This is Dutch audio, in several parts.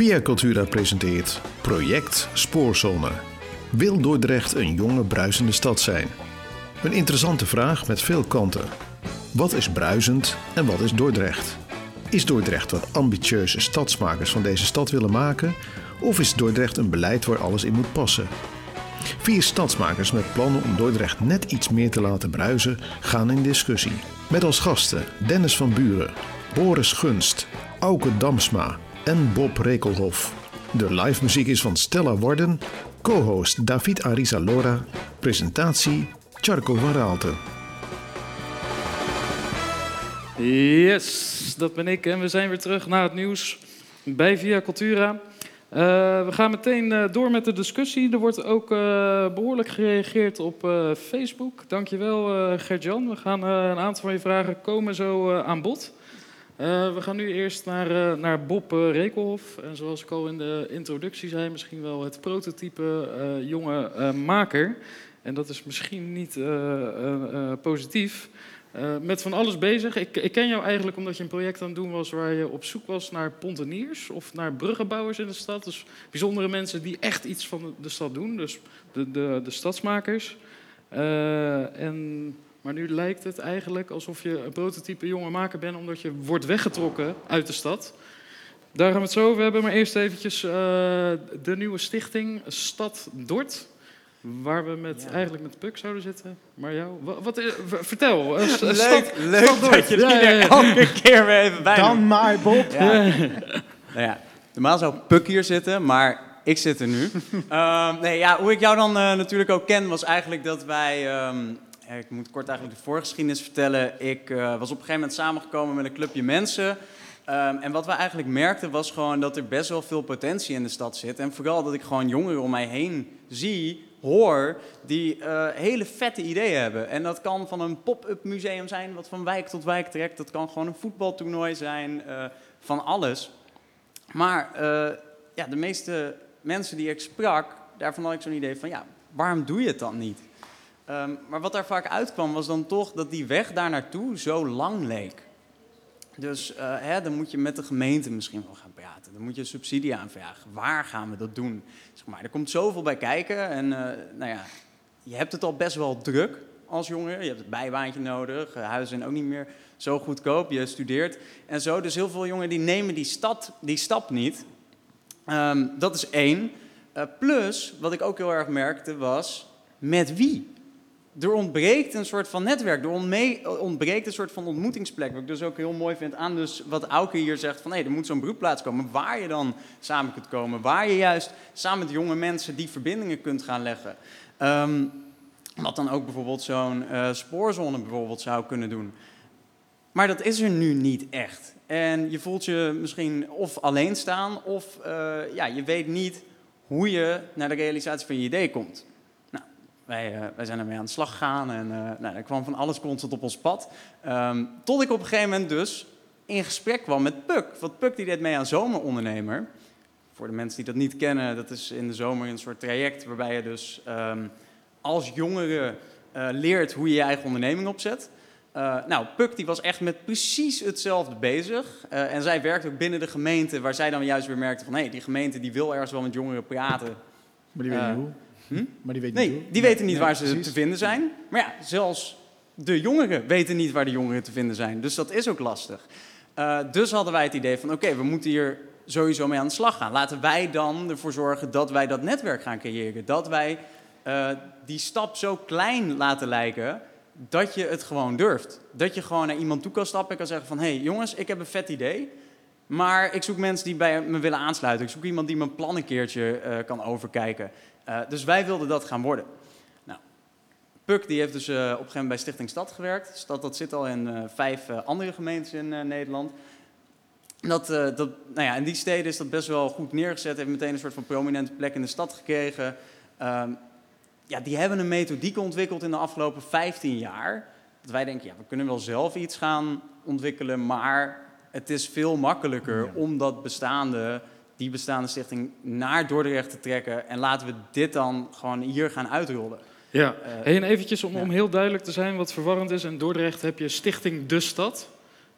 Via Cultura presenteert Project Spoorzone. Wil Dordrecht een jonge, bruisende stad zijn? Een interessante vraag met veel kanten. Wat is bruisend en wat is Dordrecht? Is Dordrecht wat ambitieuze stadsmakers van deze stad willen maken? Of is Dordrecht een beleid waar alles in moet passen? Vier stadsmakers met plannen om Dordrecht net iets meer te laten bruisen gaan in discussie. Met als gasten Dennis van Buren, Boris Gunst, Auke Damsma en Bob Rekelhof. De live muziek is van Stella Worden, co-host David Arizalora, presentatie Charco van Raalte. Yes, dat ben ik en we zijn weer terug naar het nieuws bij Via Cultura. Uh, we gaan meteen uh, door met de discussie. Er wordt ook uh, behoorlijk gereageerd op Facebook. Dankjewel Gert-Jan. We gaan een aantal van je vragen komen zo aan bod. We gaan nu eerst naar, naar Bob Rekelhof. En zoals ik al in de introductie zei, misschien wel het prototype jonge maker. En dat is misschien niet positief. Uh, met van alles bezig. Ik, ik, ken jou eigenlijk omdat je een project aan het doen was waar je op zoek was naar ponteniers of naar bruggenbouwers in de stad. Dus bijzondere mensen die echt iets van de stad doen, dus de, de, de stadsmakers. Uh, en, maar nu lijkt het eigenlijk alsof je een prototype jonge maker bent omdat je wordt weggetrokken uit de stad. Daar gaan we het zo over hebben, maar eerst eventjes uh, de nieuwe stichting Stad Dort. Waar we met, eigenlijk met Puk zouden zitten. Maar jou, wat, wat vertel. Uh, leuk stad, leuk stad dat je ja, ja, ja. elke keer weer even bij Dan maar, Bob. Ja. nou ja, normaal zou Puk hier zitten, maar ik zit er nu. um, nee, ja, hoe ik jou dan uh, natuurlijk ook ken, was eigenlijk dat wij... Um, ik moet kort eigenlijk de voorgeschiedenis vertellen. Ik uh, was op een gegeven moment samengekomen met een clubje mensen... Um, en wat we eigenlijk merkten was gewoon dat er best wel veel potentie in de stad zit. En vooral dat ik gewoon jongeren om mij heen zie hoor die uh, hele vette ideeën hebben. En dat kan van een pop-up museum zijn, wat van wijk tot wijk trekt. Dat kan gewoon een voetbaltoernooi zijn, uh, van alles. Maar ja, de meeste mensen die ik sprak, daarvan had ik zo'n idee van, ja, waarom doe je het dan niet? Um, maar wat daar vaak uitkwam, was dan toch dat die weg daar naartoe zo lang leek. Dus uh, hè, dan moet je met de gemeente misschien wel gaan praten. Dan moet je subsidie aanvragen. Waar gaan we dat doen? Zeg maar, er komt zoveel bij kijken. En uh, nou ja, je hebt het al best wel druk als jongere. Je hebt het bijbaantje nodig. Uh, huizen zijn ook niet meer zo goedkoop. Je studeert en zo. Dus heel veel jongeren die nemen die, stad, die stap niet. Um, dat is één. plus, wat ik ook heel erg merkte, was met wie? Er ontbreekt een soort van netwerk, er ontbreekt een soort van ontmoetingsplek. Wat ik dus ook heel mooi vind aan dus wat Auke hier zegt, van er moet zo'n beroepplaats komen waar je dan samen kunt komen. Waar je juist samen met jonge mensen die verbindingen kunt gaan leggen. Um, wat dan ook bijvoorbeeld zo'n uh, spoorzone bijvoorbeeld zou kunnen doen. Maar dat is er nu niet echt. En je voelt je misschien of alleen staan, of uh, ja, je weet niet hoe je naar de realisatie van je idee komt. Wij, uh, wij zijn ermee aan de slag gegaan en uh, nou, er kwam van alles constant op ons pad. Um, tot ik op een gegeven moment dus in gesprek kwam met Puk. Want Puk die deed mee aan Zomerondernemer. Voor de mensen die dat niet kennen, dat is in de zomer een soort traject waarbij je dus um, als jongere uh, leert hoe je je eigen onderneming opzet. nou, Puk die was echt met precies hetzelfde bezig. en zij werkte ook binnen de gemeente, waar zij dan juist weer merkte van... hé, hey, die gemeente die wil ergens wel met jongeren praten. Maar die weet niet hoe. Hm? Maar die, nee, niet die weten niet nee, waar ze precies. te vinden zijn. Maar ja, zelfs de jongeren weten niet waar de jongeren te vinden zijn. Dus dat is ook lastig. Uh, dus hadden wij het idee van, oké, okay, we moeten hier sowieso mee aan de slag gaan. Laten wij dan ervoor zorgen dat wij dat netwerk gaan creëren. Dat wij uh, die stap zo klein laten lijken dat je het gewoon durft. Dat je gewoon naar iemand toe kan stappen en kan zeggen van... hé hey, jongens, ik heb een vet idee... Maar ik zoek mensen die bij me willen aansluiten. Ik zoek iemand die mijn plan een keertje uh, kan overkijken. Uh, dus wij wilden dat gaan worden. Nou, Puk die heeft dus uh, op een gegeven moment bij Stichting Stad gewerkt. Stad dat zit al in uh, vijf andere gemeentes in Nederland. Dat, dat, nou ja, in die steden is dat best wel goed neergezet. Heeft meteen een soort van prominente plek in de stad gekregen. Um, ja, die hebben een methodiek ontwikkeld in de afgelopen 15 jaar. Dat wij denken, ja, we kunnen wel zelf iets gaan ontwikkelen, maar het is veel makkelijker ja. om dat bestaande die bestaande stichting naar Dordrecht te trekken. En laten we dit dan gewoon hier gaan uitrollen. Ja, uh, en eventjes om, ja. om heel duidelijk te zijn wat verwarrend is. In Dordrecht heb je Stichting De Stad.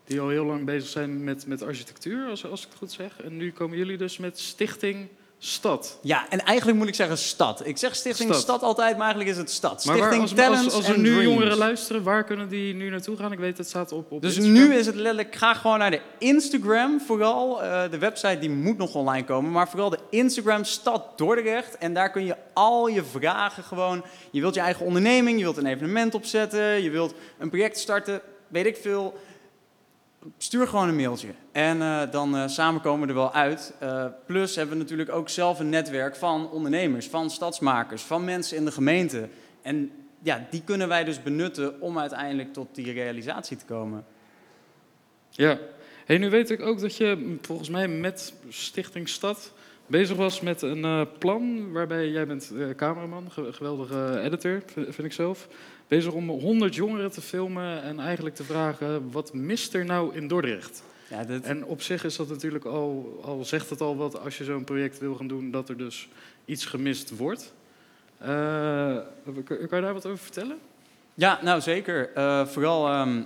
die al heel lang bezig zijn met, met architectuur, als, als ik het goed zeg. En nu komen jullie dus met Stichting Stad. Ja, en eigenlijk moet ik zeggen stad. Ik zeg Stichting Stad. Stad, altijd, maar eigenlijk is het stad. Maar Stichting waar, als, Talents als, als er nu Dreams. jongeren luisteren, waar kunnen die nu naartoe gaan? Ik weet, het staat op, op Dus Instagram. nu is het letterlijk, ga gewoon naar de Instagram vooral. Eh, de website die moet nog online komen, maar vooral de Instagram Stad Dordrecht. En daar kun je al je vragen gewoon, je wilt je eigen onderneming, je wilt een evenement opzetten, je wilt een project starten, weet ik veel. Stuur gewoon een mailtje en eh, dan eh, samen komen we er wel uit. Eh, plus hebben we natuurlijk ook zelf een netwerk van ondernemers, van stadsmakers, van mensen in de gemeente. En ja, die kunnen wij dus benutten om uiteindelijk tot die realisatie te komen. Ja. Hey, nu weet ik ook dat je mm, volgens mij met Stichting Stad bezig was met een plan waarbij jij bent cameraman, ge- geweldige editor, vind ik zelf. Bezig om 100 jongeren te filmen en eigenlijk te vragen wat mist er nou in Dordrecht? Ja, dit, En op zich is dat natuurlijk al, al zegt het al wat als je zo'n project wil gaan doen, dat er dus iets gemist wordt. Kan, kan je daar wat over vertellen? Ja, nou zeker. Eh, vooral, ehm,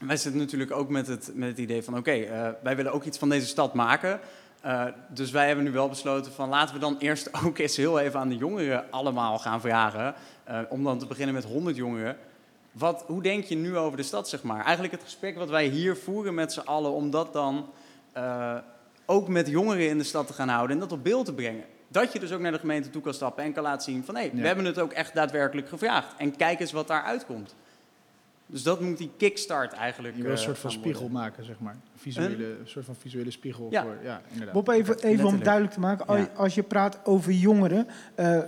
wij zitten natuurlijk ook met het, met het idee van... oké, eh, wij willen ook iets van deze stad maken. Eh, dus wij hebben nu wel besloten van... laten we dan eerst ook eens heel even aan de jongeren allemaal gaan vragen. eh, om dan te beginnen met 100 jongeren. Wat, hoe denk je nu over de stad, zeg maar? Eigenlijk het gesprek wat wij hier voeren met z'n allen... om dat dan eh, ook met jongeren in de stad te gaan houden... en dat op beeld te brengen. Dat je dus ook naar de gemeente toe kan stappen en kan laten zien van... hé, we Ja. hebben het ook echt daadwerkelijk gevraagd. En kijk eens wat daar uitkomt. Dus dat moet die kickstart eigenlijk Je wil een eh, soort van spiegel worden. maken, zeg maar. Een visuele, een soort van visuele spiegel Ja. voor, ja, inderdaad. Bob, even, even om duidelijk te maken, als, Ja. als je praat over jongeren, eh,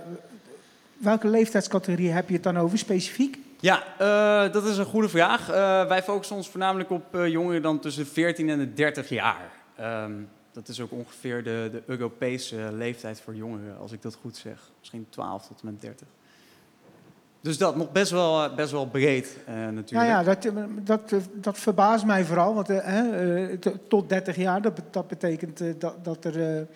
welke leeftijdscategorie heb je het dan over specifiek? Ja, eh, dat is een goede vraag. Eh, wij focussen ons voornamelijk op jongeren dan tussen de 14 en de 30 jaar. Ehm, dat is ook ongeveer de, de Europese leeftijd voor jongeren, als ik dat goed zeg. Misschien 12 tot en met 30. Dus dat nog best wel, eh, best wel breed eh, Nou natuurlijk. ja, dat, eh, dat, dat verbaast mij vooral, want eh, tot 30 jaar, dat, dat betekent dat, dat er,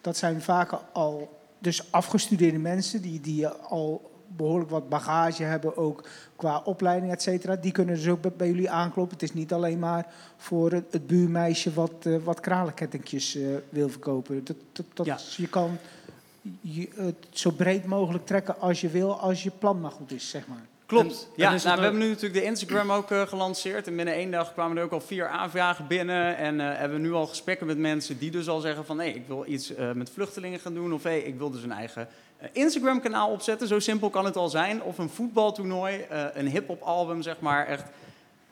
dat zijn vaak al dus afgestudeerde mensen die, die al behoorlijk wat bagage hebben, ook qua opleiding, et cetera. Die kunnen dus ook bij, jullie aankloppen. Het is niet alleen maar voor het, het buurmeisje wat, eh, wat kralenkettingjes wil verkopen. Dat, dat, dat, Ja. Je kan je, het zo breed mogelijk trekken als je wil, als je plan maar goed is, zeg maar. Klopt. En- ja, nou, we hebben nu natuurlijk de Instagram ook eh, gelanceerd. En binnen één dag kwamen er ook al vier aanvragen binnen. En eh, hebben we nu al gesprekken met mensen die dus al zeggen van... hé, ik wil iets eh, met vluchtelingen gaan doen. Of hé, ik wil dus een eigen Instagram-kanaal opzetten. Zo simpel kan het al zijn. Of een voetbaltoernooi, eh, een hip-hop album, zeg maar. Echt,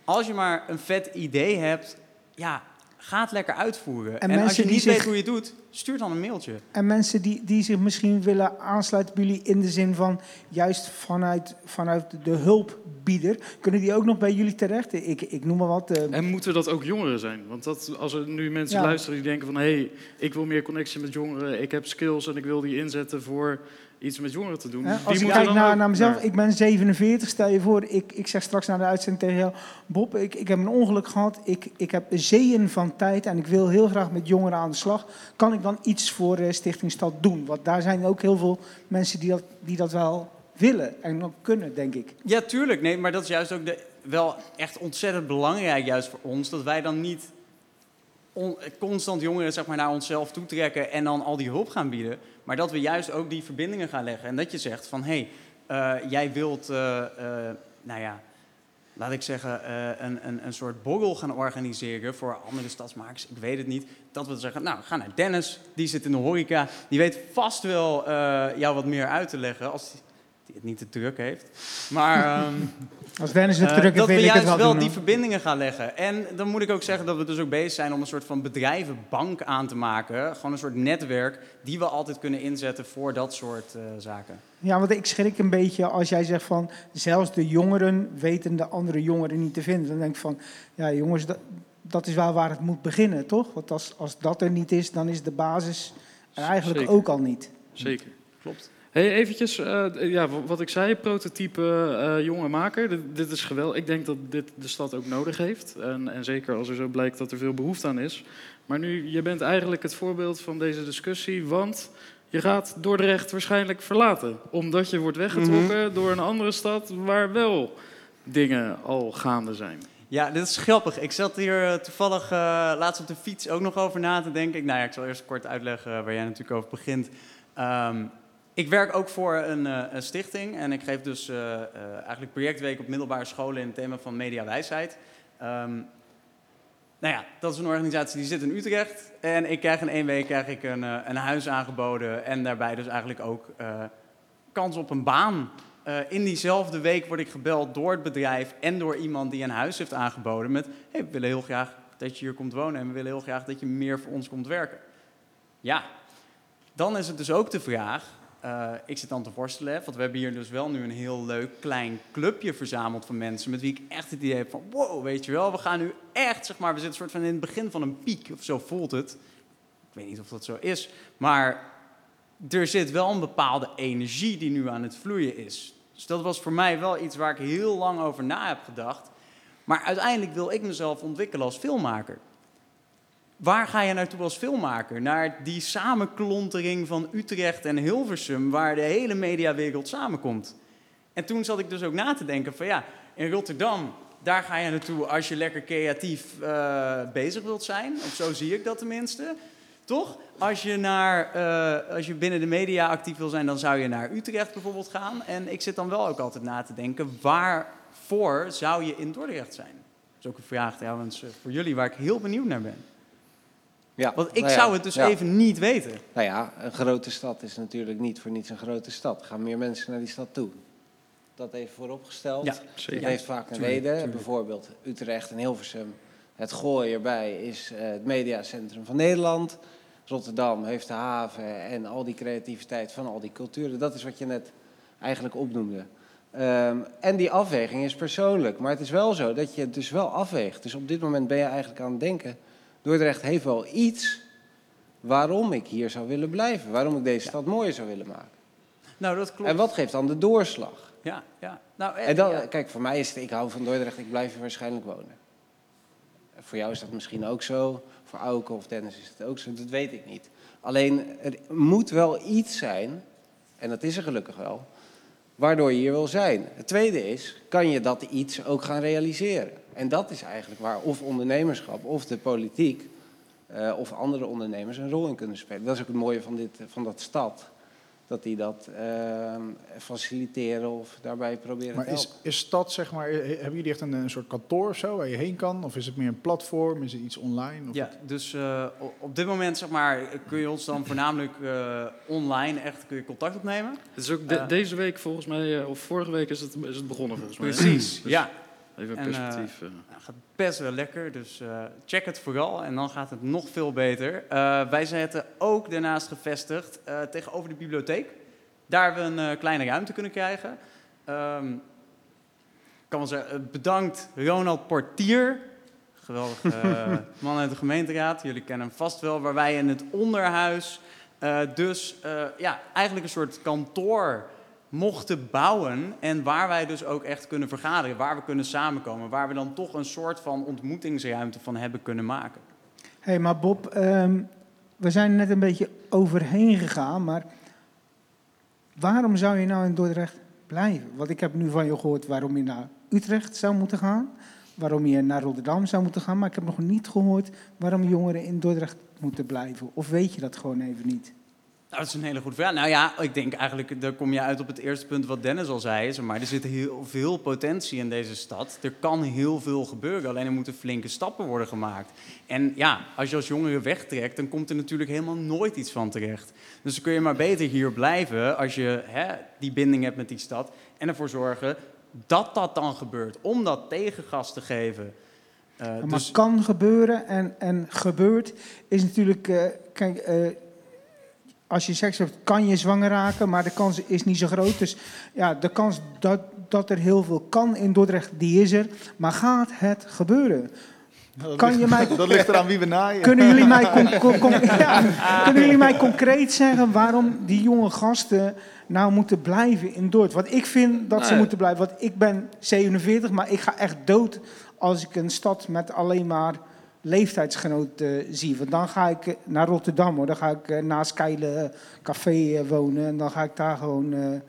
als je maar een vet idee hebt, ja, ga het lekker uitvoeren. En, als mensen je die niet zich- weet hoe je het doet, stuur dan een mailtje. En mensen die, die zich misschien willen aansluiten bij jullie in de zin van juist vanuit, vanuit de hulpbieder, kunnen die ook nog bij jullie terecht? Ik, ik noem maar wat. eh, En moeten dat ook jongeren zijn? Want dat, als er nu mensen Ja. luisteren die denken van... hé, hey, ik wil meer connectie met jongeren, ik heb skills en ik wil die inzetten voor iets met jongeren te doen. als ik kijk naar, naar mezelf, naar. ik ben 47, stel je voor, ik, ik zeg straks na de uitzending tegen jou, Bob, ik, ik heb een ongeluk gehad, ik, ik heb zeeën van tijd en ik wil heel graag met jongeren aan de slag. Kan ik dan iets voor eh, Stichting Stad doen? Want daar zijn ook heel veel mensen die dat, die dat wel willen en ook kunnen, denk ik. Ja, tuurlijk. Nee, maar dat is juist ook de, wel echt ontzettend belangrijk juist voor ons. Dat wij dan niet on- constant jongeren zeg maar, naar onszelf toetrekken en dan al die hulp gaan bieden. Maar dat we juist ook die verbindingen gaan leggen. En dat je zegt van, hé, hey, eh, jij wilt, eh, eh, nou ja, laat ik zeggen, een, een, een soort borrel gaan organiseren voor andere stadsmakers. Ik weet het niet. Dat we zeggen, nou, ga naar Dennis, die zit in de horeca. Die weet vast wel jou wat meer uit te leggen als die het niet te druk heeft. Maar... ehm, Als Dennis het eh, druk heeft, dat wil we ik het juist wel wel doen. die hoor. verbindingen gaan leggen. En dan moet ik ook zeggen dat we dus ook bezig zijn om een soort van bedrijvenbank aan te maken. Gewoon een soort netwerk die we altijd kunnen inzetten voor dat soort eh, zaken. Ja, want ik schrik een beetje als jij zegt van zelfs de jongeren weten de andere jongeren niet te vinden. Dan denk ik van, ja jongens, dat, dat is wel waar het moet beginnen, toch? Want als, als dat er niet is, dan is de basis er eigenlijk Zeker. ook al niet. Zeker. Klopt. Hey, eventjes, eh, ja, wat ik zei, prototype eh, jonge maker. Dit, dit is geweldig. Ik denk dat dit de stad ook nodig heeft. En, en zeker als er zo blijkt dat er veel behoefte aan is. Maar nu, je bent eigenlijk het voorbeeld van deze discussie, want je gaat Dordrecht waarschijnlijk verlaten. Omdat je wordt weggetrokken door een andere stad waar wel dingen al gaande zijn. Ja, dit is grappig. Ik zat hier eh, toevallig uh, laatst op de fiets ook nog over na te denken. Nou ja, ik zal eerst kort uitleggen waar jij natuurlijk over begint. Um, ik werk ook voor een, uh, een, stichting en ik geef dus eigenlijk projectweek op middelbare scholen in het thema van mediawijsheid. Um, nou ja, dat is een organisatie die zit in Utrecht. En ik krijg in één week krijg ik een, een huis aangeboden en daarbij dus eigenlijk ook kans op een baan. In diezelfde week word ik gebeld door het bedrijf en door iemand die een huis heeft aangeboden met... Hey, we willen heel graag dat je hier komt wonen en we willen heel graag dat je meer voor ons komt werken. Ja, dan is het dus ook de vraag, uh, ik zit dan te worstelen, want we hebben hier dus wel nu een heel leuk klein clubje verzameld van mensen met wie ik echt het idee heb van, wow, weet je wel, we gaan nu echt, zeg maar, we zitten soort van in het begin van een piek, of zo voelt het. Ik weet niet of dat zo is, maar er zit wel een bepaalde energie die nu aan het vloeien is. Dus dat was voor mij wel iets waar ik heel lang over na heb gedacht. Maar uiteindelijk wil ik mezelf ontwikkelen als filmmaker. Waar ga je naartoe als filmmaker? Naar die samenklontering van Utrecht en Hilversum, waar de hele mediawereld samenkomt. En toen zat ik dus ook na te denken van ja, in Rotterdam, daar ga je naartoe als je lekker creatief uh, bezig wilt zijn. Of zo zie ik dat tenminste. Toch? Als je, naar, uh, als je binnen de media actief wil zijn, dan zou je naar Utrecht bijvoorbeeld gaan. En ik zit dan wel ook altijd na te denken, waarvoor zou je in Dordrecht zijn? Dat is ook een vraag trouwens eh, voor jullie, waar ik heel benieuwd naar ben. Ja, Want ik nou ja, zou het dus ja. even niet weten. Nou ja, een grote stad is natuurlijk niet voor niets een grote stad. Gaan meer mensen naar die stad toe. Dat even vooropgesteld. Ja, zeker. Het heeft vaak een reden. Bijvoorbeeld Utrecht en Hilversum. Het gooi erbij is uh, het mediacentrum van Nederland. Rotterdam heeft de haven en al die creativiteit van al die culturen. Dat is wat je net eigenlijk opnoemde. Um, en die afweging is persoonlijk. Maar het is wel zo dat je het dus wel afweegt. Dus op dit moment ben je eigenlijk aan het denken... Dordrecht heeft wel iets waarom ik hier zou willen blijven. Waarom ik deze stad mooier zou willen maken. Nou, dat klopt. En wat geeft dan de doorslag? Ja, ja. Nou, en dan, ja. kijk, voor mij is het, ik hou van Dordrecht, ik blijf hier waarschijnlijk wonen. Voor jou is dat misschien ook zo. Voor Auke of Dennis is het ook zo. Dat weet ik niet. Alleen, er moet wel iets zijn, en dat is er gelukkig wel, waardoor je hier wil zijn. Het tweede is, kan je dat iets ook gaan realiseren? En dat is eigenlijk waar of ondernemerschap of de politiek uh, of andere ondernemers een rol in kunnen spelen. Dat is ook het mooie van, dit, van dat stad dat die dat uh, faciliteren of daarbij proberen maar te helpen. Is, is stad, zeg maar, hebben jullie echt een, een, soort kantoor of zo waar je heen kan? Of is het meer een platform? Is het iets online? Of ja, het? dus uh, op dit moment, zeg maar, kun je ons dan voornamelijk uh, online echt kun je contact opnemen. Het is ook de, deze week volgens mij, of vorige week is het, is het begonnen volgens mij. Precies, dus ja. Even een perspectief. Het uh, gaat best wel lekker, dus uh, check het vooral en dan gaat het nog veel beter. Uh, wij zitten ook daarnaast gevestigd tegenover de bibliotheek. Daar we een kleine ruimte kunnen krijgen. Um, kan wel zeggen, bedankt Ronald Portier, geweldige man uit de gemeenteraad. Jullie kennen hem vast wel, waar wij in het onderhuis dus ja, eigenlijk een soort kantoor mochten bouwen en waar wij dus ook echt kunnen vergaderen, waar we kunnen samenkomen, waar we dan toch een soort van ontmoetingsruimte van hebben kunnen maken. Hé, hey, maar Bob, um, we zijn net een beetje overheen gegaan, maar waarom zou je nou in Dordrecht blijven? Want ik heb nu van je gehoord waarom je naar Utrecht zou moeten gaan, waarom je naar Rotterdam zou moeten gaan, maar ik heb nog niet gehoord waarom jongeren in Dordrecht moeten blijven. Of weet je dat gewoon even niet? Nou, dat is een hele goede vraag. Nou ja, ik denk eigenlijk, daar kom je uit op het eerste punt wat Dennis al zei. Maar er zit heel veel potentie in deze stad. Er kan heel veel gebeuren, alleen er moeten flinke stappen worden gemaakt. En ja, als je als jongere wegtrekt, dan komt er natuurlijk helemaal nooit iets van terecht. Dus dan kun je maar beter hier blijven als je hè, die binding hebt met die stad. En ervoor zorgen dat dat dan gebeurt, om dat tegengas te geven. Uh, maar dus... kan gebeuren en, en gebeurt is natuurlijk... Uh, kijk, uh, als je seks hebt, kan je zwanger raken, maar de kans is niet zo groot. Dus ja, de kans dat, dat er heel veel kan in Dordrecht, die is er. Maar gaat het gebeuren? dat, kan ligt, je mij, dat ligt eraan wie we naaien. Kunnen jullie, mij con, con, ja, kunnen jullie mij concreet zeggen waarom die jonge gasten nou moeten blijven in Dordrecht? Want ik vind dat ze moeten blijven. Want ik ben 47, maar ik ga echt dood als ik een stad met alleen maar leeftijdsgenoot uh, zie. Want dan ga ik naar Rotterdam hoor. Dan ga ik uh, naast Keile Café uh, wonen. En dan ga ik daar gewoon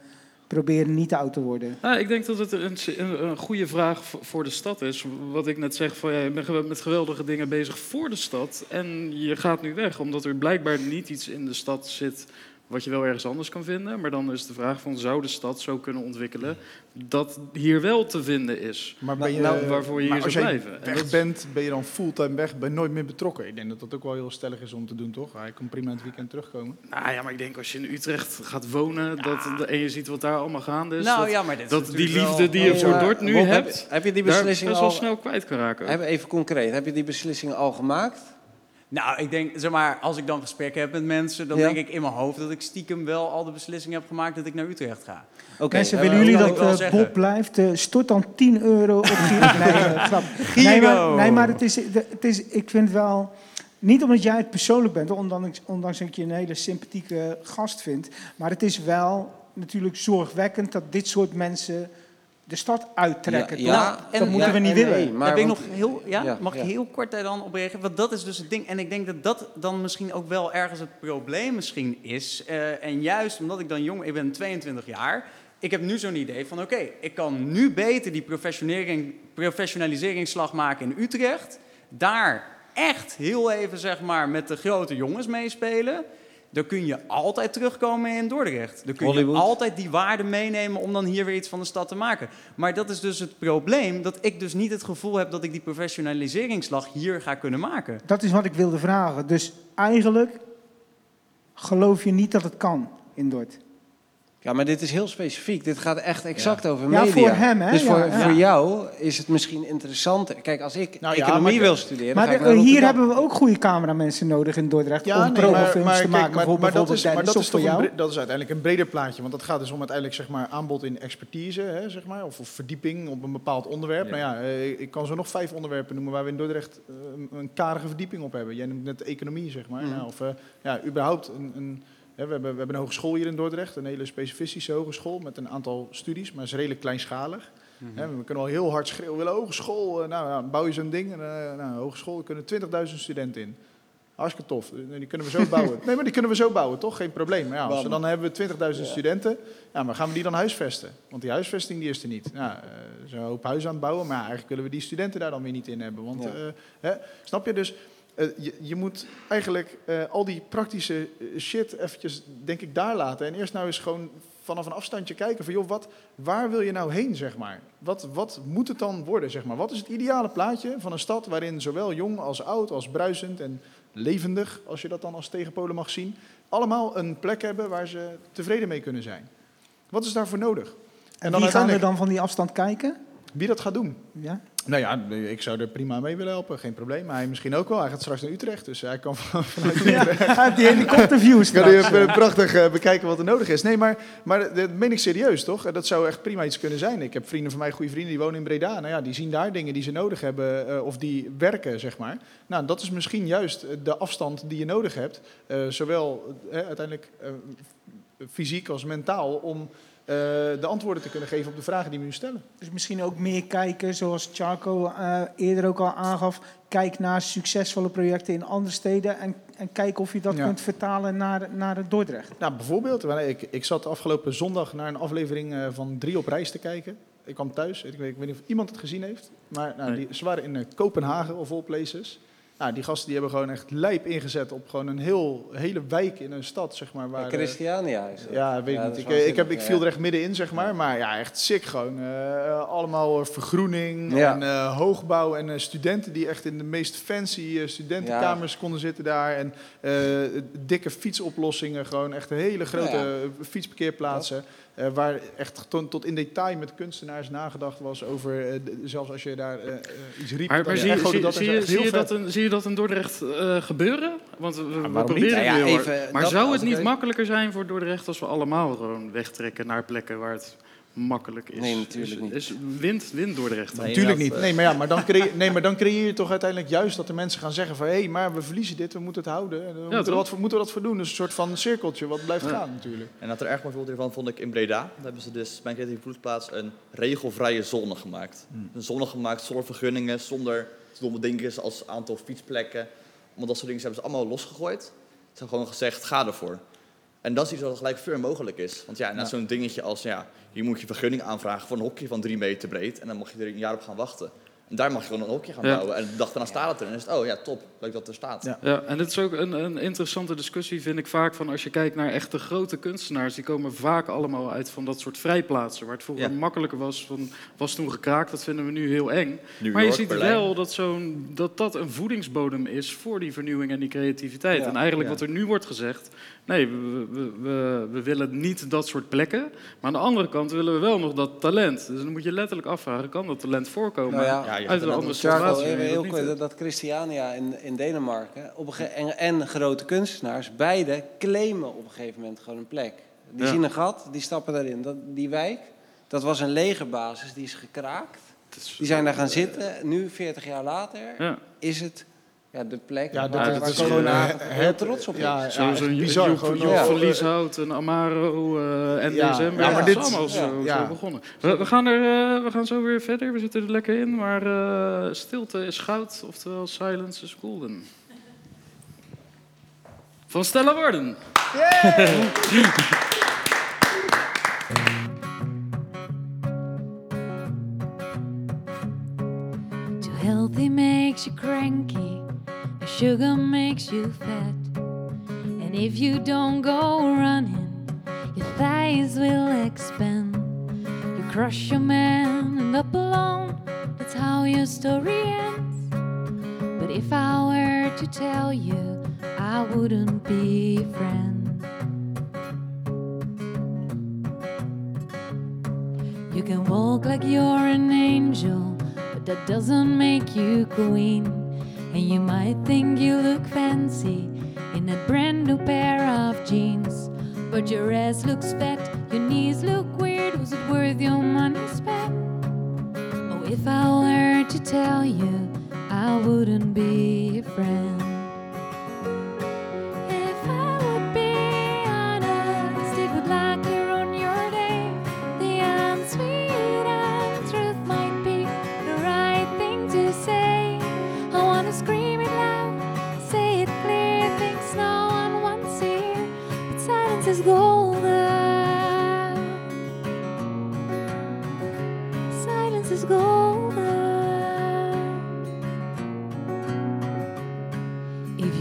proberen niet oud te worden. Nou, ik denk dat het een, een, een, goede vraag voor de stad is. Wat ik net zeg, van, ja, je bent met geweldige dingen bezig voor de stad. En je gaat nu weg, omdat er blijkbaar niet iets in de stad zit wat je wel ergens anders kan vinden. Maar dan is de vraag van, zou de stad zo kunnen ontwikkelen dat hier wel te vinden is? Maar ben je, nou, waarvoor je hier zou blijven? weg dat... bent, ben je dan fulltime weg, ben je nooit meer betrokken. Ik denk dat dat ook wel heel stellig is om te doen, toch? Hij kan prima in het weekend terugkomen. Nou ja, maar ik denk als je in Utrecht gaat wonen dat, en je ziet wat daar allemaal gaande is. Nou, dat, ja, maar dat die liefde die je voor Dort nu hebt, heb, heb, je die beslissing al, snel kwijt kan raken. Even concreet, heb je die beslissing al gemaakt? Nou, ik denk, zeg maar, als ik dan gesprekken heb met mensen, dan denk ik in mijn hoofd dat ik stiekem wel al de beslissing heb gemaakt dat ik naar Utrecht ga. Oké, okay, mensen, willen jullie dat uh, Bob blijft? Uh, stort dan 10 euro op Giro. nee, uh, nee, maar, nee, maar het is, het is, ik vind wel, niet omdat jij het persoonlijk bent, ondanks, ondanks dat ik je een hele sympathieke gast vind, maar het is wel natuurlijk zorgwekkend dat dit soort mensen de stad uittrekken. Ja, nou, en, dat moeten we niet willen. Nee, maar ik nog heel, ja, mag ik heel kort daar dan op reageren? Want dat is dus het ding. En ik denk dat dat dan misschien ook wel ergens het probleem misschien is. Uh, en juist omdat ik dan jong, ik ben 22 jaar. Ik heb nu zo'n idee van oké, ik kan nu beter die professionaliseringsslag maken in Utrecht. Daar echt heel even zeg maar met de grote jongens meespelen dan kun je altijd terugkomen in Dordrecht. Dan kun je altijd die waarde meenemen om dan hier weer iets van de stad te maken. Maar dat is dus het probleem, dat ik dus niet het gevoel heb dat ik die professionaliseringsslag hier ga kunnen maken. Dat is wat ik wilde vragen. Dus eigenlijk geloof je niet dat het kan in Dordrecht? Ja, maar dit is heel specifiek. Dit gaat echt exact over media. Ja, voor hem, hè? Dus voor, voor jou is het misschien interessanter. Kijk, als ik nou, economie wil studeren... Maar ga ik hier hebben we ook goede cameramensen nodig in Dordrecht... om nee, profilms te maken. Maar, maar, dat is, maar dat is, toch een, dat is uiteindelijk een breder plaatje. Want dat gaat dus om uiteindelijk zeg maar, aanbod in expertise, hè, zeg maar, of, of verdieping op een bepaald onderwerp. Nou ja, eh, ik kan zo nog vijf onderwerpen noemen waar we in Dordrecht uh, een karige verdieping op hebben. Jij noemt net economie, zeg maar. Mm. Nou, of uh, ja, überhaupt een, een we, hebben, we hebben een hogeschool hier in Dordrecht, een hele specifische hogeschool met een aantal studies, maar is redelijk kleinschalig. Mhm. we kunnen al heel hard schreeuwen, we willen hogeschool, uh, nou, bouw je zo'n ding, en, uh, nou, hogeschool, er kunnen 20.000 studenten in. Hartstikke tof, eh, die kunnen we zo bouwen. Nee, maar die kunnen we zo bouwen, toch? Geen probleem. Maar ja, als we dan hebben we 20.000 studenten, ja, maar gaan we die dan huisvesten? Want die huisvesting die is er niet. Ja, uh, een hoop huizen aan het bouwen, maar eigenlijk willen we die studenten daar dan weer niet in hebben. Want, hè, snap je dus? Eh, je, je, moet eigenlijk uh, al die praktische eh, shit eventjes, denk ik, daar laten. En eerst nou eens gewoon vanaf een afstandje kijken van, joh, wat, waar wil je nou heen, zeg maar? Wat, wat moet het dan worden, zeg maar? Wat is het ideale plaatje van een stad waarin zowel jong als oud, als bruisend en levendig, als je dat dan als tegenpolen mag zien, allemaal een plek hebben waar ze tevreden mee kunnen zijn? Wat is daarvoor nodig? En, en wie gaan we dan van die afstand kijken? Wie dat gaat doen? Ja? Nou ja, ik zou er prima mee willen helpen, geen probleem. Maar hij misschien ook wel. Hij gaat straks naar Utrecht, dus hij kan vanuit. Ja, die helikopterviews Kan hij prachtig uh, bekijken wat er nodig is. Nee, maar, maar dat meen ik serieus, toch? Dat zou echt prima iets kunnen zijn. Ik heb vrienden van mij, goede vrienden, die wonen in Breda. Nou ja, die zien daar dingen die ze nodig hebben uh, of die werken, zeg maar. Nou, dat is misschien juist de afstand die je nodig hebt. Uh, zowel uiteindelijk fysiek als mentaal, om uh, de antwoorden te kunnen geven op de vragen die we nu stellen. Dus misschien ook meer kijken, zoals Charco uh, eerder ook al aangaf. Kijk naar succesvolle projecten in andere steden en, en kijk of je dat kunt vertalen naar, naar het Dordrecht. Nou, bijvoorbeeld, ik, ik zat afgelopen zondag naar een aflevering uh, van Drie op reis te kijken. Ik kwam thuis, ik weet, ik weet niet of iemand het gezien heeft, maar nou, die, ze waren in Kopenhagen of all places. Nou, die gasten die hebben gewoon echt lijp ingezet op gewoon een heel, hele wijk in een stad, zeg maar. Waar, Christiania is Ja, weet niet. Ik, ik, heb, ik viel er echt middenin, zeg maar. Maar ja, echt sick gewoon. Uh, allemaal vergroening en uh, hoogbouw en studenten die echt in de meest fancy studentenkamers konden zitten daar. En dikke fietsoplossingen, gewoon echt hele grote fietsparkeerplaatsen. Uh, waar echt tot, tot, in detail met kunstenaars nagedacht was over, uh, zelfs als je daar uh, iets riep. Maar, maar zie, zie, dat zie, je, zie, je dat een, zie je dat in Dordrecht gebeuren? Want we, we proberen ja, even, Maar zou het niet makkelijker zijn voor Dordrecht als we allemaal gewoon wegtrekken naar plekken waar het makkelijk is. Nee, natuurlijk niet. Is wind, wind Dordrecht. Nee, natuurlijk niet. Nee, maar, ja, maar, dan creëer, nee, maar dan creëer je toch uiteindelijk juist dat de mensen gaan zeggen van... hé, hey, maar we verliezen dit, we moeten het houden. We ja, moeten, wat, moeten we dat voor doen? Dus een soort van cirkeltje wat blijft gaan natuurlijk. En dat er erg mooi voorbeeld hiervan vond ik in Breda. Daar hebben ze dus bij een creatieve vloedplaats een regelvrije zone gemaakt. Hmm. Een zone gemaakt zonder vergunningen, zonder domme dingen als aantal fietsplekken. Want dat soort dingen hebben ze allemaal losgegooid. Ze hebben gewoon gezegd, ga ervoor. En dat is iets wat gelijk veel mogelijk is. Want ja, na zo'n dingetje als, ja, hier moet je vergunning aanvragen voor een hokje van drie meter breed. En dan mag je er een jaar op gaan wachten. En daar mag je gewoon een hokje gaan bouwen. En de dag daarna staat het er. En dan is het, oh ja, top, leuk dat er staat. Ja, ja en dit is ook een, een, interessante discussie, vind ik vaak, van als je kijkt naar echte grote kunstenaars, die komen vaak allemaal uit van dat soort vrijplaatsen, waar het vroeger makkelijker was, van, was toen gekraakt, dat vinden we nu heel eng. maar je ziet wel dat, zo'n, dat dat een voedingsbodem is voor die vernieuwing en die creativiteit. en eigenlijk wat er nu wordt gezegd, Nee, we, we, we, we, willen niet dat soort plekken. Maar aan de andere kant willen we wel nog dat talent. Dus dan moet je letterlijk afvragen, kan dat talent voorkomen nou ja, uit een andere situatie? Heel heel dat Christiania in, in Denemarken op een en, en grote kunstenaars, beide claimen op een gegeven moment gewoon een plek. Die zien een gat, die stappen daarin. Dat, die wijk, dat was een legerbasis, die is gekraakt. Die zijn daar gaan zitten. Nu, 40 jaar later, is het ja, de plek ja, dat, waar is gewoon uh, heel trots op ja, ja, Zo'n bizar. Gewoon Job Verlieshout, een Amaro, uh, en ja, DSM. Ja, maar dit is allemaal zo, zo begonnen. We, we, gaan er, uh, we gaan zo weer verder. We zitten er lekker in. Maar uh, stilte is goud, oftewel silence is golden. Van Stella Worden. Yeah. makes you cranky. the Sugar makes you fat. And if you don't go running, your thighs will expand. You crush your man and up alone, that's how your story ends. But if I were to tell you, I wouldn't be a friend. You can walk like you're an angel, that doesn't make you queen. And you might think you look fancy in a brand new pair of jeans. But your ass looks fat, your knees look weird. Was it worth your money spent? Oh, if I were to tell you, I wouldn't be a friend.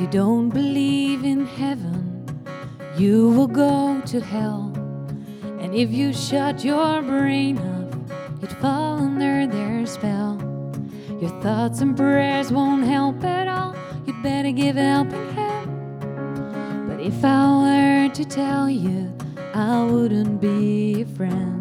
Don't believe in heaven, you will go to hell. And if you shut your brain up, you'd fall under their spell. Your thoughts and prayers won't help at all. You'd better give helping hand. But if I were to tell you, I wouldn't be a friend.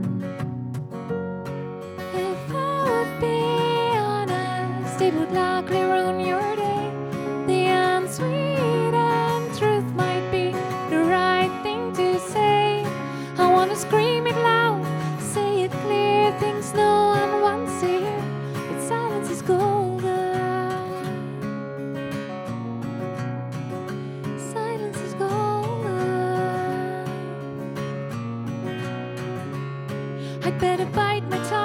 I'd better bite my tongue.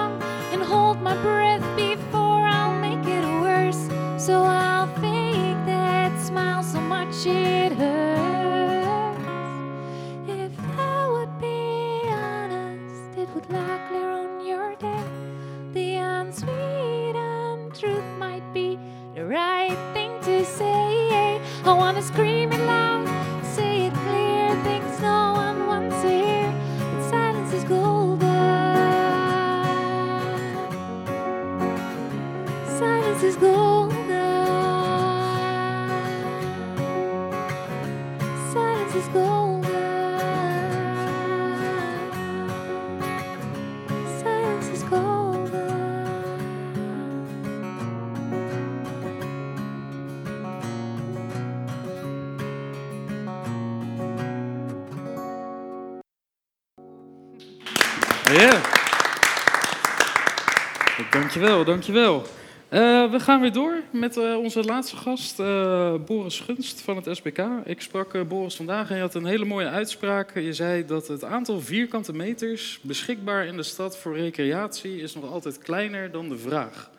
Dankjewel, dankjewel. Uh, we gaan weer door met uh, onze laatste gast, uh, Boris Gunst van het SBK. Ik sprak Boris vandaag en je had een hele mooie uitspraak. Je zei dat het aantal vierkante meters beschikbaar in de stad voor recreatie is nog altijd kleiner dan de vraag.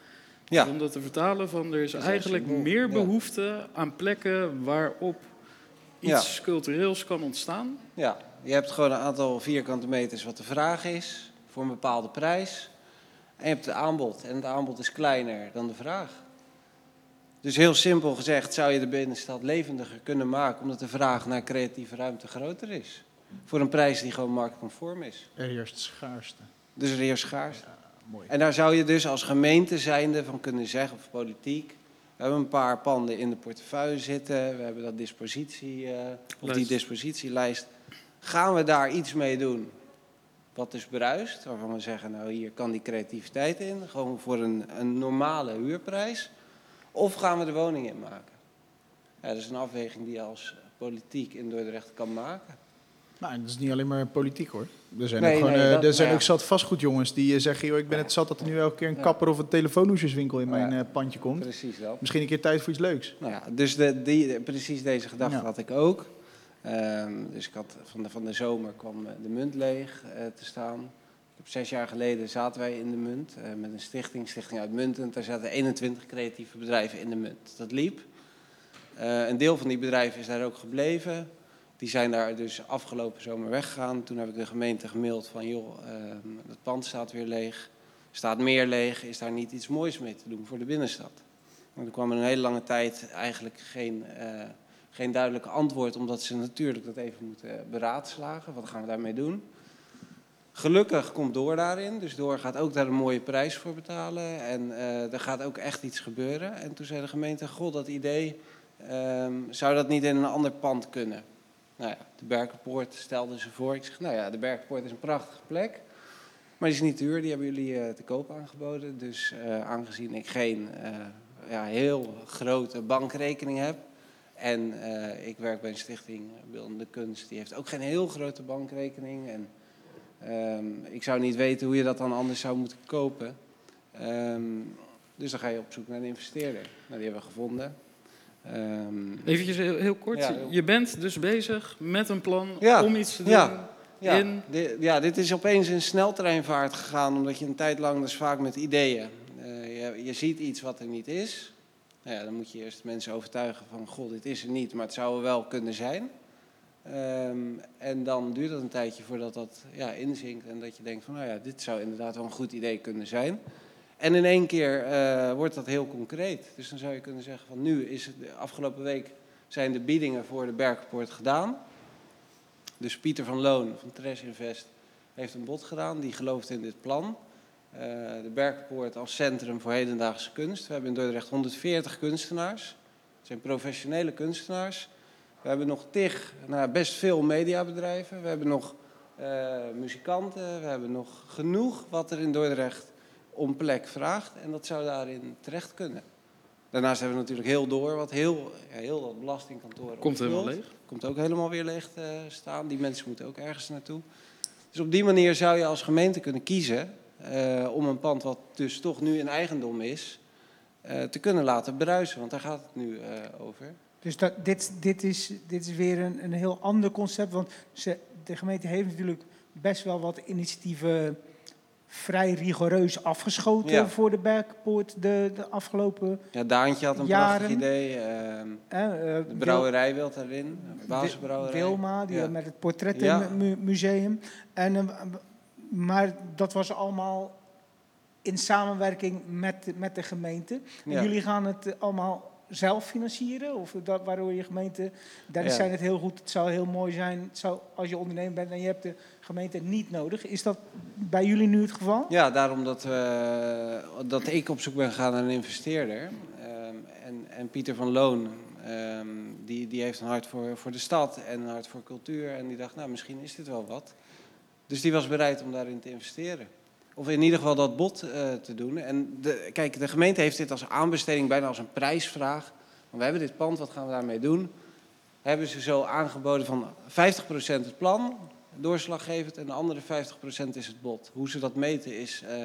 Ja. Om dat te vertalen van er is eigenlijk meer behoefte aan plekken waarop iets cultureels kan ontstaan. Ja, je hebt gewoon een aantal vierkante meters wat de vraag is voor een bepaalde prijs. En je hebt het aanbod en het aanbod is kleiner dan de vraag. Dus heel simpel gezegd zou je de binnenstad levendiger kunnen maken omdat de vraag naar creatieve ruimte groter is. Voor een prijs die gewoon marktconform is. Er heerst schaarste. Dus er heerst schaarste. Ja, mooi. En daar zou je dus als gemeente zijnde van kunnen zeggen, of politiek. We hebben een paar panden in de portefeuille zitten. We hebben dat dispositie, uh, of die Lijst. dispositielijst. Gaan we daar iets mee doen wat dus bruist? Waarvan we zeggen, nou hier kan die creativiteit in. Gewoon voor een, een normale huurprijs. Of gaan we de woning in maken? Ja, dat is een afweging die je als politiek in Dordrecht kan maken. Nou, dat is niet alleen maar politiek hoor. Er zijn Nee, ook, gewoon, nee, eh, dat- er zijn ja. ook zat vastgoedjongens die eh, zeggen... Joh, ik ben het zat dat er nu elke keer een kapper of een telefoonhoesjeswinkel in mijn Ja. eh, pandje komt. Precies dat. Misschien een keer tijd voor iets leuks. Nou ja, dus de, die, precies deze gedachte had ik ook. Ehm, dus ik had van de, van de zomer kwam eh, de munt leeg eh, te staan. Zes jaar geleden zaten wij in de munt eh, met een stichting, Stichting Uitmuntend. Daar zaten 21 creatieve bedrijven in de munt. Dat liep. Een deel van die bedrijven is daar ook gebleven. Die zijn daar dus afgelopen zomer weggegaan. Toen heb ik de gemeente gemaild van joh, ehm, het pand staat weer leeg. Staat meer leeg, is daar niet iets moois mee te doen voor de binnenstad? Want er kwam een hele lange tijd eigenlijk geen, geen duidelijk antwoord, omdat ze natuurlijk dat even moeten beraadslagen. Wat gaan we daarmee doen? Gelukkig komt Door daarin, dus Door gaat ook daar een mooie prijs voor betalen. En eh, er gaat ook echt iets gebeuren. En toen zei de gemeente, goh, dat idee, ehm, zou dat niet in een ander pand kunnen? Nou ja, de Berkenpoort stelden ze voor. Ik zeg, nou ja, de Berkenpoort is een prachtige plek. Maar die is niet duur, die hebben jullie eh, te koop aangeboden. Dus eh, aangezien ik geen ja, heel grote bankrekening heb. En eh, ik werk bij een stichting Beeldende Kunst. Die heeft ook geen heel grote bankrekening. En ehm, ik zou niet weten hoe je dat dan anders zou moeten kopen. Ehm, dus dan ga je op zoek naar een investeerder. Nou, die hebben we gevonden. Ehm, Eventjes heel, heel kort. Ja, heel- Je bent dus bezig met een plan Ja, om iets te doen. ja. Ja, in- di- ja, dit is opeens in sneltreinvaart gegaan, omdat je een tijd lang, dus vaak met ideeën, eh, je, je ziet iets wat er niet is. Nou ja, dan moet je eerst mensen overtuigen van, goh, dit is er niet, maar het zou er wel kunnen zijn. Ehm, en dan duurt het een tijdje voordat dat ja, inzinkt en dat je denkt van, nou ja, dit zou inderdaad wel een goed idee kunnen zijn. En in één keer eh, wordt dat heel concreet. Dus dan zou je kunnen zeggen van, nu is het, de afgelopen week zijn de biedingen voor de Berkenpoort gedaan. Dus Pieter van Loon van Trash Invest heeft een bod gedaan. Die gelooft in dit plan. Eh, de Berkenpoort als centrum voor hedendaagse kunst. We hebben in Dordrecht 140 kunstenaars. Het zijn professionele kunstenaars. We hebben nog tig, nou, best veel mediabedrijven. We hebben nog eh, muzikanten. We hebben nog genoeg wat er in Dordrecht om plek vraagt. En dat zou daarin terecht kunnen. Daarnaast hebben we natuurlijk heel door, wat heel, ja, heel dat belastingkantoor Komt helemaal leeg. Komt ook helemaal weer leeg te staan. Die mensen moeten ook ergens naartoe. Dus op die manier zou je als gemeente kunnen kiezen om een pand wat dus toch nu in eigendom is, eh, te kunnen laten bruisen. Want daar gaat het nu eh, over. Dus dat, dit, dit, is, dit is weer een, een heel ander concept. Want ze, de gemeente heeft natuurlijk best wel wat initiatieven vrij rigoureus afgeschoten Ja. voor de Bergpoort de, de afgelopen Ja, Daantje had een Jaren. prachtig idee. eh, eh, de brouwerij wil daarin. Basisbrouwerij. Wilma, die Ja. met het portrettenmuseum. En, eh, maar dat was allemaal in samenwerking met, de- met de gemeente. En Ja. jullie gaan het eh, allemaal zelf financieren? Of dat, waardoor je gemeente... Ja. zei het heel goed, het zou heel mooi zijn het zou, als je ondernemer bent en je hebt de gemeente niet nodig. Is dat bij jullie nu het geval? Ja, daarom dat, we, dat ik op zoek ben gegaan naar een investeerder. Ehm, en, en Pieter van Loon, ehm, die, die heeft een hart voor, voor de stad en een hart voor cultuur. En die dacht, nou, misschien is dit wel wat. Dus die was bereid om daarin te investeren. Of in ieder geval dat bod eh, te doen. En de, kijk, de gemeente heeft dit als aanbesteding, bijna als een prijsvraag. Want we hebben dit pand, wat gaan we daarmee doen? Hebben ze zo aangeboden van 50% het plan, doorslaggevend, en de andere 50% is het bod. Hoe ze dat meten is, eh,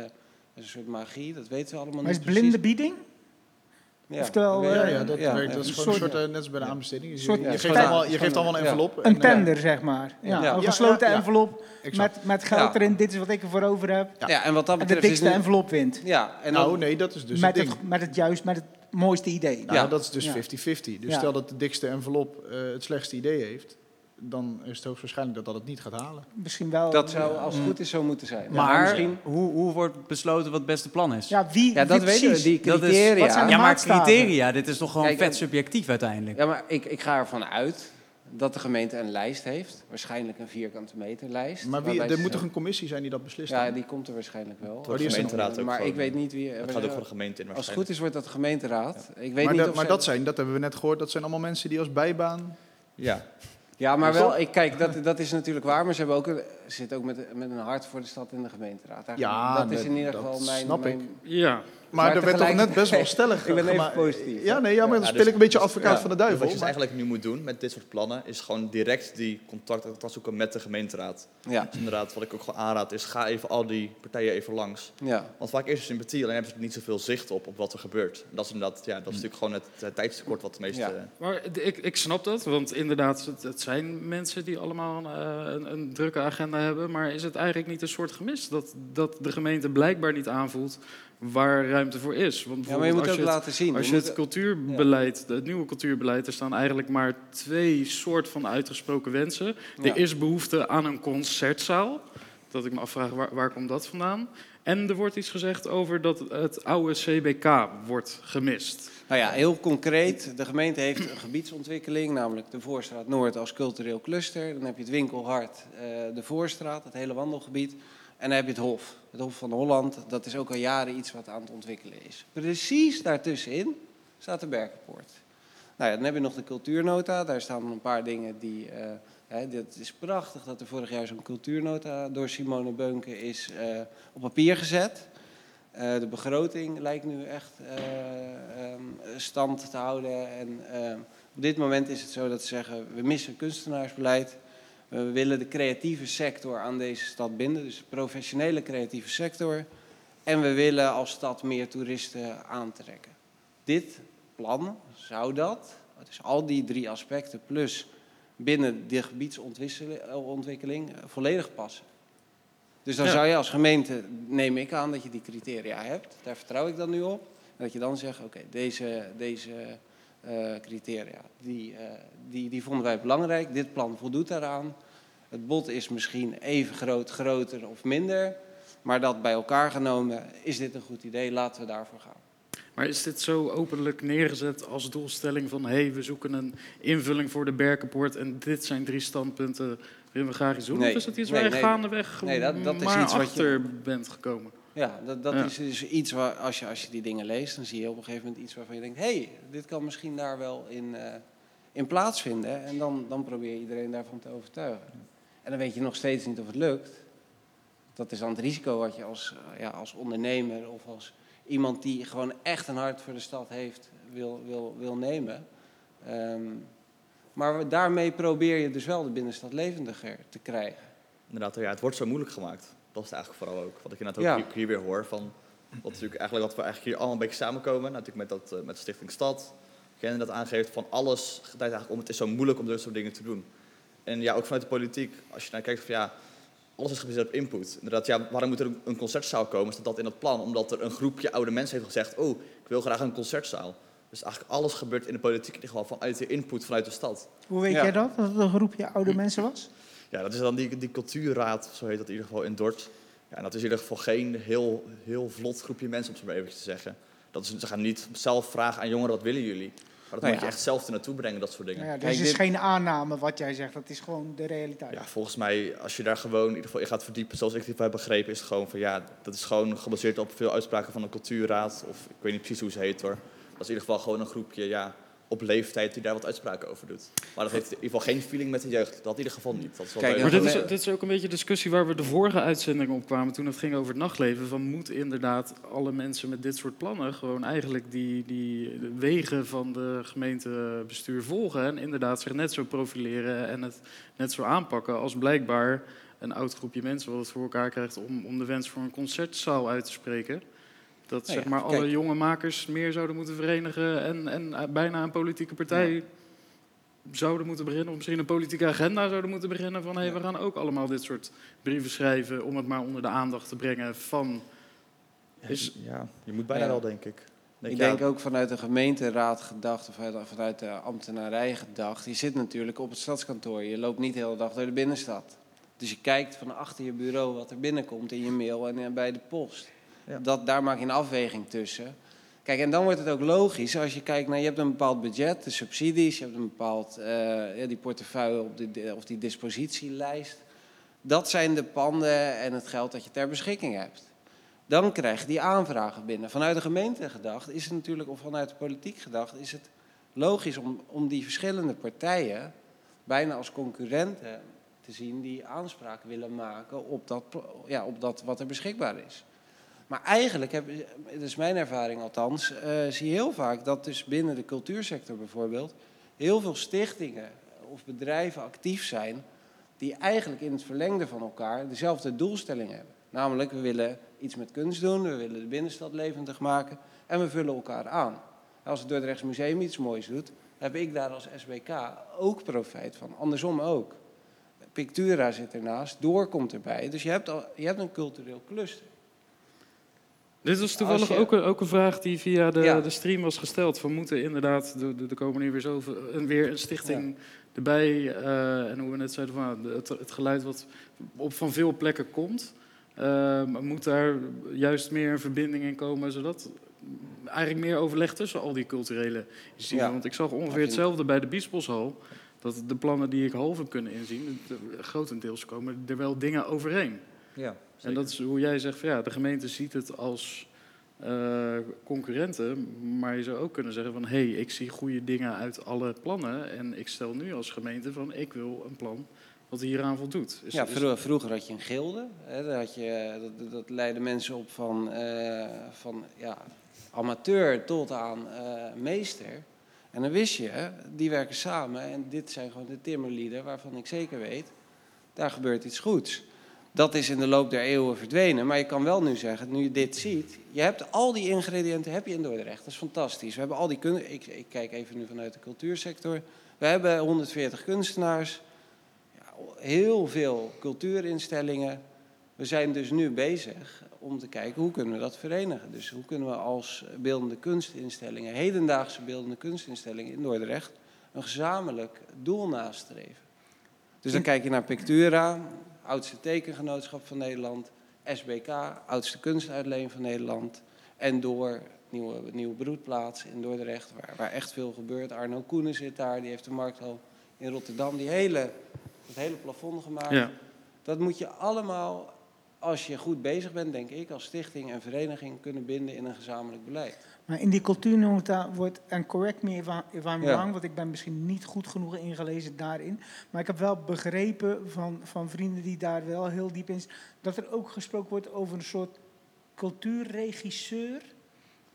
een soort magie, dat weten we allemaal Maar is niet blinde bieding? Ja. Oftewel, ja, ja, dat, ja, werkt, dat is gewoon een soort, uh, net als bij de aanbesteding. Je, soort, je, geeft, allemaal, je geeft allemaal een envelop. Een tender, zeg maar. Ja, Een gesloten envelop met, met geld erin. Dit is wat ik ervoor over heb. Ja, en wat dat betreft en de dikste envelop wint. Ja, en nou, nee, dat is dus met het ding. Het, met het juist, met het mooiste idee. Nou, ja, dat is dus 50-50. Dus stel dat de dikste envelop uh, het slechtste idee heeft, dan is het hoogstwaarschijnlijk dat dat het niet gaat halen. Misschien wel. Dat zou, als het goed is, zo moeten zijn. maar misschien... hoe, hoe wordt besloten wat het beste plan is? Ja, wie, ja dat weten we. Die criteria. Is, ja, maar criteria, dit is toch gewoon Kijk, vet subjectief uiteindelijk. Ja, maar ik, ik ga ervan uit dat de gemeente een lijst heeft. Waarschijnlijk een vierkante meter lijst. Maar wie, er moet toch een commissie zijn die dat beslist? Ja, die komt er waarschijnlijk wel. Door de gemeenteraad ook Maar ik weet niet wie... Het gaat ook van de gemeente in Als het goed is, wordt dat de gemeenteraad. Ik weet maar niet dat, maar dat zijn, dat hebben we net gehoord, dat zijn allemaal mensen die als bijbaan... Ja. Ja, maar wel, ik, kijk, dat, dat is natuurlijk waar, maar ze hebben ook, zitten ook met, met een hart voor de stad in de gemeenteraad. ja, dat is in ieder geval mijn... snap mijn, ik. Ja. Maar, er werd toch net best wel stellig Ik ben even positief. Ja, nee, ja, maar dan speel ik een beetje advocaat van de duivel. Wat je dus eigenlijk nu moet doen met dit soort plannen, is gewoon direct die contact zoeken met de gemeenteraad. Ja. Dus inderdaad, wat ik ook gewoon aanraad, is ga even al die partijen even langs. Ja. Want vaak is er sympathie, alleen hebben ze niet zoveel zicht op, op wat er gebeurt. En dat is inderdaad, ja, dat is natuurlijk gewoon het, het tijdstekort wat de meeste... Ja. Maar ik, ik snap dat, want inderdaad, het, het zijn mensen die allemaal uh, een, een, drukke agenda hebben. Maar is het eigenlijk niet een soort gemis dat, dat de gemeente blijkbaar niet aanvoelt waar ruimte voor is. Want ja, maar je moet ook het, laten zien. Als je, het cultuurbeleid, het nieuwe cultuurbeleid, er staan eigenlijk maar twee soort van uitgesproken wensen. Ja. Er is behoefte aan een concertzaal. Dat ik me afvraag, waar, waar komt dat vandaan? En er wordt iets gezegd over dat het oude CBK wordt gemist. Nou ja, heel concreet. De gemeente heeft een gebiedsontwikkeling, namelijk de Voorstraat Noord als cultureel cluster. Dan heb je het Winkelhart, de Voorstraat, het hele wandelgebied. En dan heb je het Hof, het Hof van Holland. Dat is ook al jaren iets wat aan het ontwikkelen is. Precies daartussenin staat de Berkenpoort. Nou dan heb je nog de cultuurnota. Daar staan een paar dingen die... Uh, hè, is prachtig dat er vorig jaar zo'n cultuurnota door Simone Beunke is uh, op papier gezet. Uh, de begroting lijkt nu echt um, stand te houden. En ehm, op dit moment is het zo dat ze zeggen, we missen kunstenaarsbeleid. We willen de creatieve sector aan deze stad binden, dus de professionele creatieve sector. En we willen als stad meer toeristen aantrekken. Dit plan zou dat, dus al die drie aspecten plus binnen de gebiedsontwikkeling eh, volledig passen. Dus dan zou je als gemeente, neem ik aan dat je die criteria hebt, daar vertrouw ik dan nu op. Dat je dan zegt, oké, deze, deze criteria, die, uh, die, die vonden wij belangrijk. Dit plan voldoet daaraan. Het bod is misschien even groot, groter of minder. Maar dat bij elkaar genomen, is dit een goed idee, laten we daarvoor gaan. Maar is dit zo openlijk neergezet als doelstelling van... hé, hey, we zoeken een invulling voor de Berkenpoort... en dit zijn drie standpunten waarin we graag iets doen? Nee, of is het iets nee, waar je nee, gaandeweg nee, dat, dat maar is iets achter wat je... bent gekomen? Ja, dat, dat ja. is dus iets waar als je, als je die dingen leest... dan zie je op een gegeven moment iets waarvan je denkt... hé, hey, dit kan misschien daar wel in, uh, in plaatsvinden. En dan, dan probeer je iedereen daarvan te overtuigen. En dan weet je nog steeds niet of het lukt. Dat is dan het risico wat je als, ja, als ondernemer of als iemand die gewoon echt een hart voor de stad heeft, wil, wil, wil nemen. Um, maar daarmee probeer je dus wel de binnenstad levendiger te krijgen. Inderdaad, ja, het wordt zo moeilijk gemaakt. Dat is het eigenlijk vooral ook. Wat ik inderdaad ook ja. hier, hier, weer hoor. Van, wat, natuurlijk eigenlijk, wat we eigenlijk hier allemaal een beetje samenkomen. Natuurlijk met, dat, uh, met Stichting Stad. Ken dat aangeeft van alles draait eigenlijk om. Het is zo moeilijk om dit soort dingen te doen. En ja, ook vanuit de politiek. Als je naar kijkt van ja, alles is gebaseerd op input. Inderdaad, ja, waarom moet er een concertzaal komen? Staat dat in het plan? Omdat er een groepje oude mensen heeft gezegd, oh, ik wil graag een concertzaal. Dus eigenlijk alles gebeurt in de politiek in ieder geval vanuit de input vanuit de stad. Hoe weet jij dat, dat het een groepje oude mensen was? Ja, dat is dan die, die cultuurraad, zo heet dat in ieder geval in Dort. Ja, en dat is in ieder geval geen heel, heel vlot groepje mensen, om het maar even te zeggen. Dat is, ze gaan niet zelf vragen aan jongeren, wat willen jullie? Maar dat nou moet ja. je echt zelf er naartoe brengen, dat soort dingen. Nou ja, dus het is geen aanname wat jij zegt, dat is gewoon de realiteit. Ja, volgens mij, als je daar gewoon in ieder geval in gaat verdiepen, zoals ik dit heb begrepen, is het gewoon van ja, dat is gewoon gebaseerd op veel uitspraken van de cultuurraad. Of ik weet niet precies hoe ze heet hoor. Dat is in ieder geval gewoon een groepje, ja, op leeftijd die daar wat uitspraken over doet. Maar dat heeft in ieder geval geen feeling met de jeugd. Dat in ieder geval niet. Dat is wel Kijk, maar dit is, dit is ook een beetje de discussie waar we de vorige uitzending op kwamen toen het ging over het nachtleven. Van moet inderdaad alle mensen met dit soort plannen gewoon eigenlijk die, die wegen van de gemeentebestuur volgen. En inderdaad zich net zo profileren en het net zo aanpakken als blijkbaar een oud groepje mensen wat het voor elkaar krijgt om, om de wens voor een concertzaal uit te spreken. Dat zeg maar alle jonge makers meer zouden moeten verenigen en, en bijna een politieke partij zouden moeten beginnen, of misschien een politieke agenda zouden moeten beginnen van hé, hey, we gaan ook allemaal dit soort brieven schrijven om het maar onder de aandacht te brengen van... Is... Ja, je moet bijna wel, denk ik. Denk, ik denk ook vanuit de gemeenteraad gedacht, of vanuit de ambtenarij gedacht. Je zit natuurlijk op het stadskantoor, je loopt niet de hele dag door de binnenstad. Dus je kijkt van achter je bureau wat er binnenkomt in je mail en bij de post. Ja. Dat, daar maak je een afweging tussen. Kijk, en dan wordt het ook logisch als je kijkt naar, je hebt een bepaald budget, de subsidies, je hebt een bepaald, ja, die portefeuille op of die dispositielijst. Dat zijn de panden en het geld dat je ter beschikking hebt. Dan krijg je die aanvragen binnen. Vanuit de gemeente gedacht is het natuurlijk, of vanuit de politiek gedacht, is het logisch om, om die verschillende partijen bijna als concurrenten te zien die aanspraak willen maken op dat, ja, op dat wat er beschikbaar is. Maar eigenlijk, heb, dat is mijn ervaring althans, uh, zie je heel vaak dat dus binnen de cultuursector bijvoorbeeld heel veel stichtingen of bedrijven actief zijn die eigenlijk in het verlengde van elkaar dezelfde doelstelling hebben. Namelijk, we willen iets met kunst doen, we willen de binnenstad levendig maken en we vullen elkaar aan. Als het Dordrechts Museum iets moois doet, heb ik daar als SBK ook profijt van. Andersom ook. Pictura zit ernaast, Door komt erbij. Dus je hebt, al, je hebt een cultureel cluster. Dit was toevallig ook, een, ook een vraag die via de, de stream was gesteld. We moeten inderdaad, de, de, komen hier weer, zo, een, weer een stichting erbij. Uh, en hoe we net zeiden, van, het, het geluid wat op van veel plekken komt. Uh, moet daar juist meer een verbinding in komen, zodat eigenlijk meer overleg tussen al die culturele instellingen. Want ik zag ongeveer hetzelfde bij de Biesboshal. Dat de plannen die ik half heb kunnen inzien, grotendeels komen er wel dingen overheen. Ja. En dat is hoe jij zegt, van, ja, de gemeente ziet het als uh, concurrenten, maar je zou ook kunnen zeggen van hé, hey, ik zie goede dingen uit alle plannen en ik stel nu als gemeente van ik wil een plan wat hieraan voldoet. Is, ja, vroeger, vroeger had je een gilde, hè, daar had je, dat, dat leidde mensen op van, uh, van ja, amateur tot aan uh, meester. En dan wist je, die werken samen en dit zijn gewoon de timmerlieden waarvan ik zeker weet, daar gebeurt iets goeds dat is in de loop der eeuwen verdwenen. Maar je kan wel nu zeggen, nu je dit ziet, je hebt al die ingrediënten heb je in Dordrecht. Dat is fantastisch. We hebben al die kun ik, ik kijk even nu vanuit de cultuursector. We hebben 140 kunstenaars, ja, heel veel cultuurinstellingen. We zijn dus nu bezig om te kijken hoe kunnen we dat verenigen. Dus hoe kunnen we als beeldende kunstinstellingen, hedendaagse beeldende kunstinstellingen in Dordrecht, een gezamenlijk doel nastreven. Dus dan kijk je naar Pictura, oudste tekengenootschap van Nederland, SBK, oudste kunstuitleen van Nederland. En door nieuwe, nieuwe broedplaats in Dordrecht, waar, waar echt veel gebeurt. Arno Koenen zit daar, die heeft de markthal in Rotterdam, die hele, het hele plafond gemaakt. Ja. Dat moet je allemaal, als je goed bezig bent, denk ik, als stichting en vereniging kunnen binden in een gezamenlijk beleid. Maar in die cultuurnota wordt, en correct me if I'm wrong, want ik ben misschien niet goed genoeg ingelezen daarin. Maar ik heb wel begrepen van, van vrienden die daar wel heel diep in zijn, dat er ook gesproken wordt over een soort cultuurregisseur.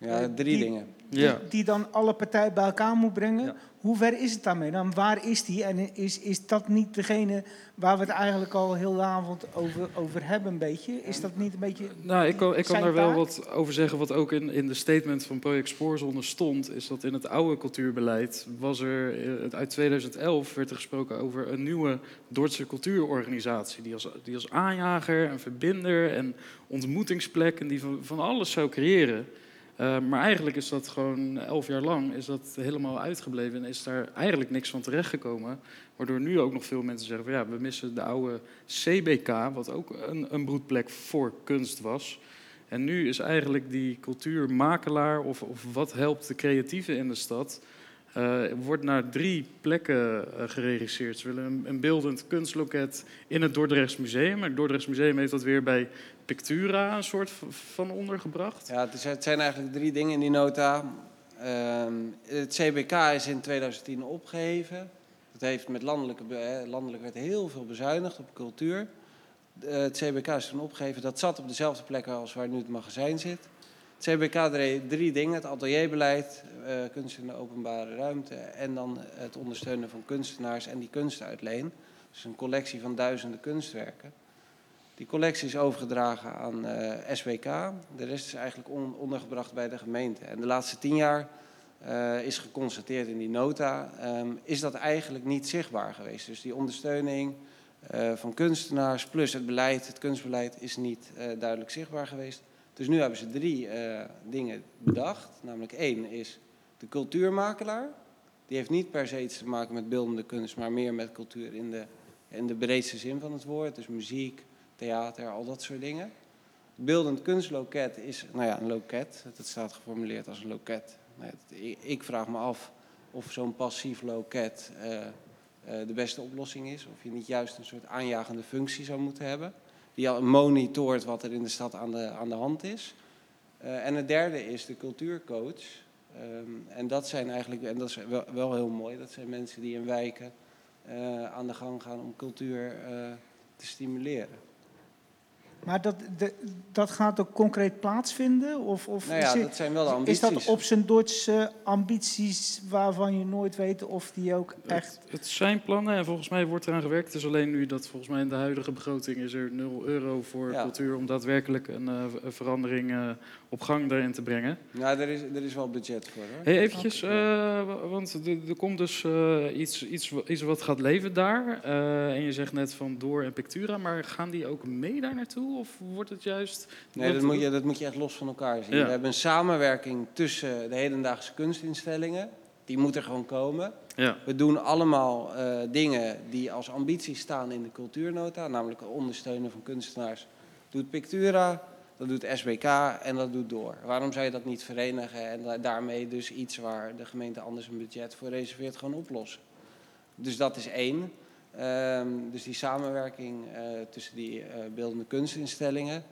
Ja, drie dingen. Die, die, dan alle partijen bij elkaar moet brengen. Hoe ver is het daarmee? Dan waar is die? En is, is dat niet degene waar we het eigenlijk al heel de avond over, over hebben, een beetje? Is dat niet een beetje. Nou, ik kan, ik kan daar wel wat over zeggen. Wat ook in, in de statement van Project Spoorzone stond, is dat in het oude cultuurbeleid was er. Eh, uit 2011 werd er gesproken over een nieuwe Dordtse cultuurorganisatie. Die als, die als aanjager en verbinder en ontmoetingsplek en die van, van alles zou creëren. Uh, maar eigenlijk is dat gewoon elf jaar lang is dat helemaal uitgebleven en is daar eigenlijk niks van terechtgekomen. Waardoor nu ook nog veel mensen zeggen van ja, we missen de oude CBK, wat ook een, een broedplek voor kunst was. En nu is eigenlijk die cultuurmakelaar of, of wat helpt de creatieven in de stad, uh, wordt naar drie plekken uh, geregisseerd. Ze willen een, beeldend kunstloket in het Dordrechts Museum. Het Dordrechts Museum heeft dat weer bij Pictura een soort van ondergebracht. Ja, het, zijn eigenlijk drie dingen in die nota. Uh, het CBK is in 2010 opgeheven. Dat heeft met landelijke, landelijk werd heel veel bezuinigd op cultuur. het CBK is toen opgeheven. Dat zat op dezelfde plek als waar nu het magazijn zit. Het CBK deed drie dingen. Het atelierbeleid, uh, kunst in de openbare ruimte... en dan het ondersteunen van kunstenaars en die kunstuitleen. Dus een collectie van duizenden kunstwerken. Die collectie is overgedragen aan SWK. De rest is eigenlijk ondergebracht bij de gemeente. En de laatste tien jaar is geconstateerd in die nota, ehm, is dat eigenlijk niet zichtbaar geweest. Dus die ondersteuning van kunstenaars plus het beleid, het kunstbeleid, is niet duidelijk zichtbaar geweest. Dus nu hebben ze drie dingen bedacht. Namelijk één is de cultuurmakelaar. Die heeft niet per se iets te maken met beeldende kunst, maar meer met cultuur in de, in de breedste zin van het woord. Dus muziek, theater, al dat soort dingen. Beeldend kunstloket is nou ja, een loket. Het staat geformuleerd als een loket. Ik vraag me af of zo'n passief loket uh, uh, de beste oplossing is. Of je niet juist een soort aanjagende functie zou moeten hebben. Die al monitort wat er in de stad aan de, aan de hand is. Uh, en het derde is de cultuurcoach. Um, en dat zijn eigenlijk, en dat is wel, wel, heel mooi, dat zijn mensen die in wijken aan de gang gaan om cultuur te stimuleren. Maar dat, de, dat gaat ook concreet plaatsvinden? Of, of nou ja, is, dat zijn wel de ambities. Is dat op zijn Duitse ambities waarvan je nooit weet of die ook echt... Het, het, zijn plannen en volgens mij wordt eraan gewerkt. Het is alleen nu dat volgens mij in de huidige begroting is er 0 euro voor ja. cultuur... om daadwerkelijk een, uh, een verandering uh, op gang daarin te brengen. Ja, er is, er is wel budget voor. Hoor. Hey, eventjes, uh, want er komt dus iets, iets, iets wat gaat leven daar. en je zegt net van Door en Pictura, maar gaan die ook mee daar naartoe? Of wordt het juist... Nee, dat moet, je, dat moet je echt los van elkaar zien. Ja. We hebben een samenwerking tussen de hedendaagse kunstinstellingen. Die moet er gewoon komen. Ja. We doen allemaal uh, dingen die als ambitie staan in de cultuurnota. Namelijk het ondersteunen van kunstenaars. Doet Pictura, dat doet SBK en dat doet Door. Waarom zou je dat niet verenigen en daarmee dus iets waar de gemeente anders een budget voor reserveert gewoon oplossen? Dus dat is één. Um, dus die samenwerking uh, tussen die uh, beeldende kunstinstellingen.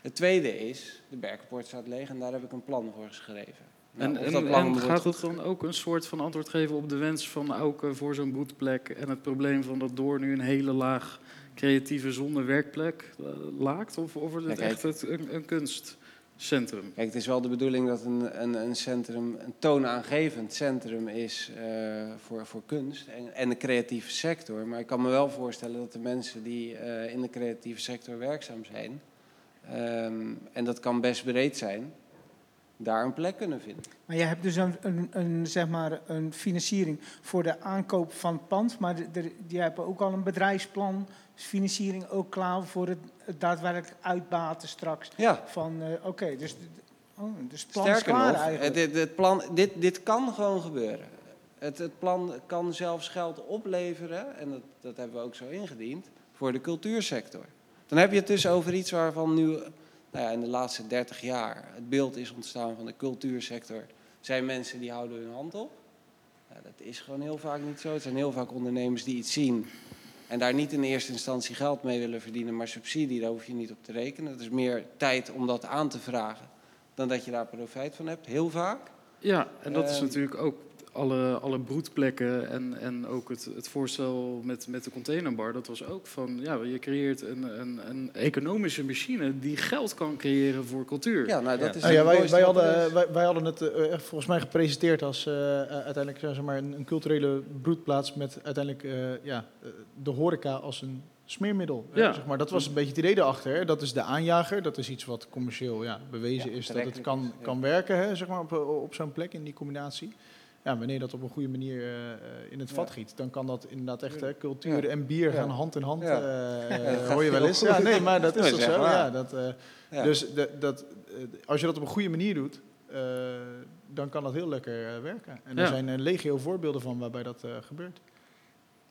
Het tweede is, de Berkenpoort staat leeg en daar heb ik een plan voor geschreven. Nou, en, en, en gaat het dan ook een soort van antwoord geven op de wens van Auke voor zo'n boetplek en het probleem van dat door nu een hele laag creatieve zonder werkplek uh, laakt? Of, of wordt het ja, echt het, een, een kunst? Centrum. Kijk, het is wel de bedoeling dat een, een, een centrum een toonaangevend centrum is uh, voor, voor kunst en, en de creatieve sector. Maar ik kan me wel voorstellen dat de mensen die uh, in de creatieve sector werkzaam zijn, um, en dat kan best breed zijn, daar een plek kunnen vinden. Maar je hebt dus een, een, een, zeg maar een financiering voor de aankoop van het pand, maar je hebt ook al een bedrijfsplan, financiering ook klaar voor het, het daadwerkelijk uitbaten straks. Ja. Van uh, oké, okay, dus, oh, dus het plan Sterker is klaar nog, eigenlijk. Dit, dit, plan, dit, dit kan gewoon gebeuren. Het, het plan kan zelfs geld opleveren, en dat, dat hebben we ook zo ingediend, voor de cultuursector. Dan heb je het dus over iets waarvan nu nou ja, in de laatste 30 jaar het beeld is ontstaan van de cultuursector. Zijn mensen die houden hun hand op. Ja, dat is gewoon heel vaak niet zo. Het zijn heel vaak ondernemers die iets zien en daar niet in eerste instantie geld mee willen verdienen, maar subsidie, daar hoef je niet op te rekenen. Het is meer tijd om dat aan te vragen dan dat je daar profijt van hebt, heel vaak. Ja, en dat is natuurlijk ook alle, alle broedplekken en, en ook het, het voorstel met, met de containerbar, dat was ook van, ja, je creëert een, een, een economische machine die geld kan creëren voor cultuur. Ja, nou, dat is ja. ja wij, wij, hadden, wij, wij, hadden het uh, volgens mij gepresenteerd als uh, uiteindelijk zeg maar, een, een, culturele broedplaats met uiteindelijk uh, ja, de horeca als een smeermiddel. Ja. Zeg maar. Dat was een beetje het idee erachter. Dat is de aanjager. Dat is iets wat commercieel ja, bewezen ja, is dat het kan, kan werken hè, zeg maar, op, op zo'n plek in die combinatie ja, wanneer dat op een goede manier uh, in het vat giet, dan kan dat inderdaad echt hè, cultuur en bier gaan hand in hand. Uh, hoor je wel eens? Ja, nee, maar dat is toch zo. Ja, dat, Dus de, dat, als je dat op een goede manier doet, dan kan dat heel lekker werken. En er zijn legio voorbeelden van waarbij dat gebeurt.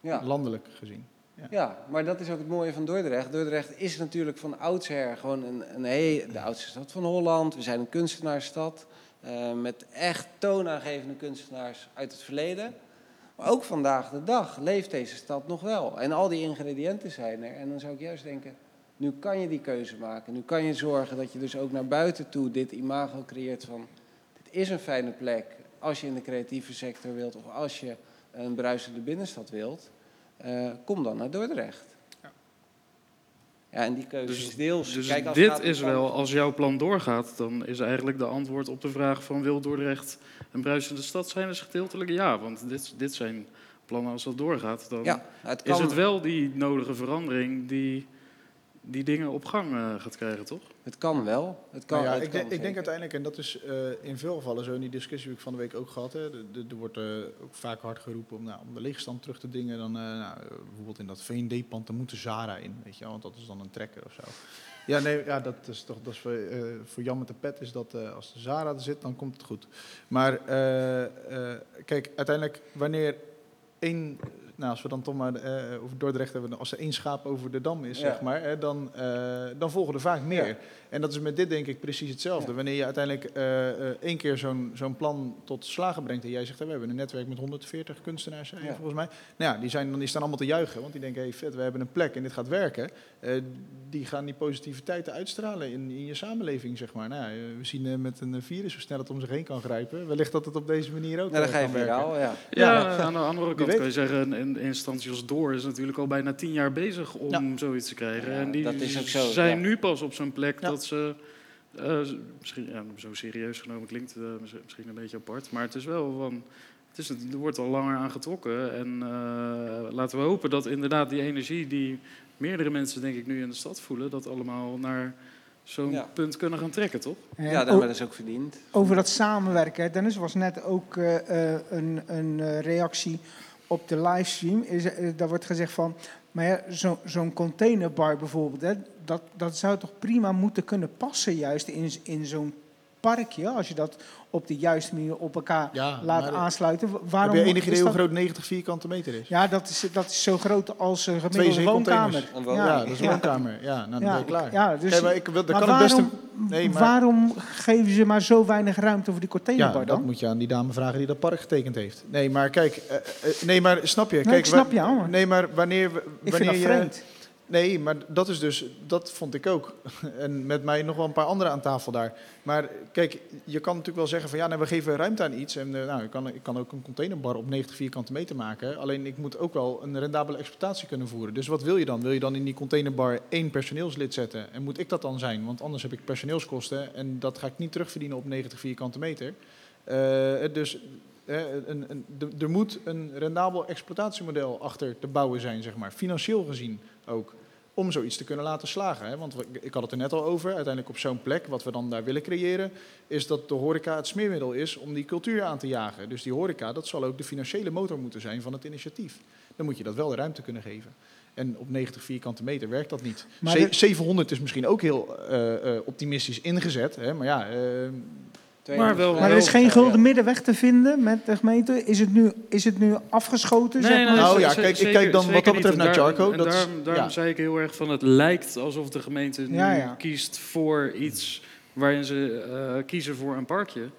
Landelijk gezien. Ja. ja. maar dat is ook het mooie van Dordrecht. Dordrecht is natuurlijk van oudsher gewoon een, een de oudste stad van Holland. We zijn een kunstenaarsstad. Uh, met echt toonaangevende kunstenaars uit het verleden. Maar ook vandaag de dag leeft deze stad nog wel. En al die ingrediënten zijn er. En dan zou ik juist denken, nu kan je die keuze maken. Nu kan je zorgen dat je dus ook naar buiten toe dit imago creëert van... dit is een fijne plek als je in de creatieve sector wilt... of als je een bruisende binnenstad wilt. Uh, kom dan naar Dordrecht. Ja, en die keuze dus, is deels... Dus Kijk, als dit is wel, als jouw plan doorgaat, dan is eigenlijk de antwoord op de vraag van wil Dordrecht een bruisende stad zijn, is gedeeltelijk ja. Want dit, dit zijn plannen als dat doorgaat, dan ja, het is het wel die nodige verandering die die dingen op gang uh, gaat krijgen, toch? Het kan wel. Het kan, nou ja, ik, denk, ik, denk uiteindelijk, en dat is uh, in veel gevallen zo in die discussie die ik van de week ook gehad. Er wordt uh, ook vaak hard geroepen om, nou, om de leegstand terug te dingen. Dan nou, bijvoorbeeld in dat V&D-pand, dan moet de Zara in, weet je want dat is dan een trekker of zo. Ja, nee, ja, dat is toch dat is voor, voor Jan met de pet is dat als de Zara er zit, dan komt het goed. Maar kijk, uiteindelijk wanneer één nou, als we dan toch maar uh, over Dordrecht hebben, als er één schaap over de dam is, zeg maar, hè, dan, uh, dan volgen er vaak meer. Ja. En dat is met dit denk ik precies hetzelfde. Ja. Wanneer je uiteindelijk uh, één keer zo'n zo'n plan tot slagen brengt en jij zegt, we hebben een netwerk met 140 kunstenaars, ja. volgens mij. Nou ja, die, zijn, die staan allemaal te juichen, want die denken, hey, vet, we hebben een plek en dit gaat werken. die gaan die positiviteiten uitstralen in, in je samenleving, zeg maar. Nou, we zien met een virus hoe snel het om zich heen kan grijpen. Wellicht dat het op deze manier ook nou, dan kan werken. Al, ja. Ja, aan de andere kant kun je zeggen, in instantie als Door is natuurlijk al bijna tien jaar bezig om ja. zoiets te krijgen. Ja, en die dat is ook zo, zijn nu pas op zo'n plek dat ze. Uh, misschien ja, zo serieus genomen klinkt uh, misschien een beetje apart, maar het is wel van. Het is, er wordt al langer aan getrokken. En uh, laten we hopen dat inderdaad die energie die meerdere mensen, denk ik, nu in de stad voelen, dat allemaal naar zo'n ja. punt kunnen gaan trekken, toch? Ja, ja dat is ook verdiend. Over dat samenwerken. Dennis was net ook een, een reactie op de livestream, is, eh, daar wordt gezegd van, maar ja, zo'n zo containerbar bijvoorbeeld, hè, dat, dat zou toch prima moeten kunnen passen juist in, in zo'n parkje, als je dat op de juiste manier op elkaar ja, laat aansluiten. Waarom heb je enig idee hoe groot 90 vierkante meter is? Ja, dat is, dat is zo groot als een gemiddelde woonkamer. Ja, ja, dat is een woonkamer. Ja, nou, dan ben je klaar. Ja, dus, maar ik wil, kan waarom, het beste, nee, maar, waarom geven ze maar zo weinig ruimte voor die containerbar ja, dan? dat moet je aan die dame vragen die dat park getekend heeft. Nee, maar kijk, uh, uh, nee, maar snap je? Nee, kijk, ik snap je, hoor. Nee, maar wanneer, wanneer ik vind dat je, vreemd. Nee, maar dat is dus, dat vond ik ook. En met mij nog wel een paar anderen aan tafel daar. Maar kijk, je kan natuurlijk wel zeggen van ja, nou, we geven ruimte aan iets. En uh, nou, ik kan, ik kan ook een containerbar op 90 vierkante meter maken. Alleen ik moet ook wel een rendabele exploitatie kunnen voeren. Dus wat wil je dan? Wil je dan in die containerbar één personeelslid zetten? En moet ik dat dan zijn? Want anders heb ik personeelskosten en dat ga ik niet terugverdienen op 90 vierkante meter. Uh, dus een, een, er moet een rendabel exploitatiemodel achter te bouwen zijn, zeg maar, financieel gezien ook om zoiets te kunnen laten slagen. Hè? Want ik had het er net al over, uiteindelijk op zo'n plek, wat we dan daar willen creëren, is dat de horeca het smeermiddel is om die cultuur aan te jagen. Dus die horeca, dat zal ook de financiële motor moeten zijn van het initiatief. Dan moet je dat wel de ruimte kunnen geven. En op 90 vierkante meter werkt dat niet. Maar 700 is misschien ook heel uh, uh, optimistisch ingezet, hè? maar ja... Uh, maar, wel, maar er is geen gulden middenweg te vinden met de gemeente. Is het nu, is het nu afgeschoten? Nee, zeg maar? nee, nou ja, kijk, ik kijk dan wat dat betreft naar Charco. En daarom, daarom ja. zei ik heel erg van het lijkt alsof de gemeente nu ja, ja. kiest voor iets waarin ze uh, kiezen voor een parkje.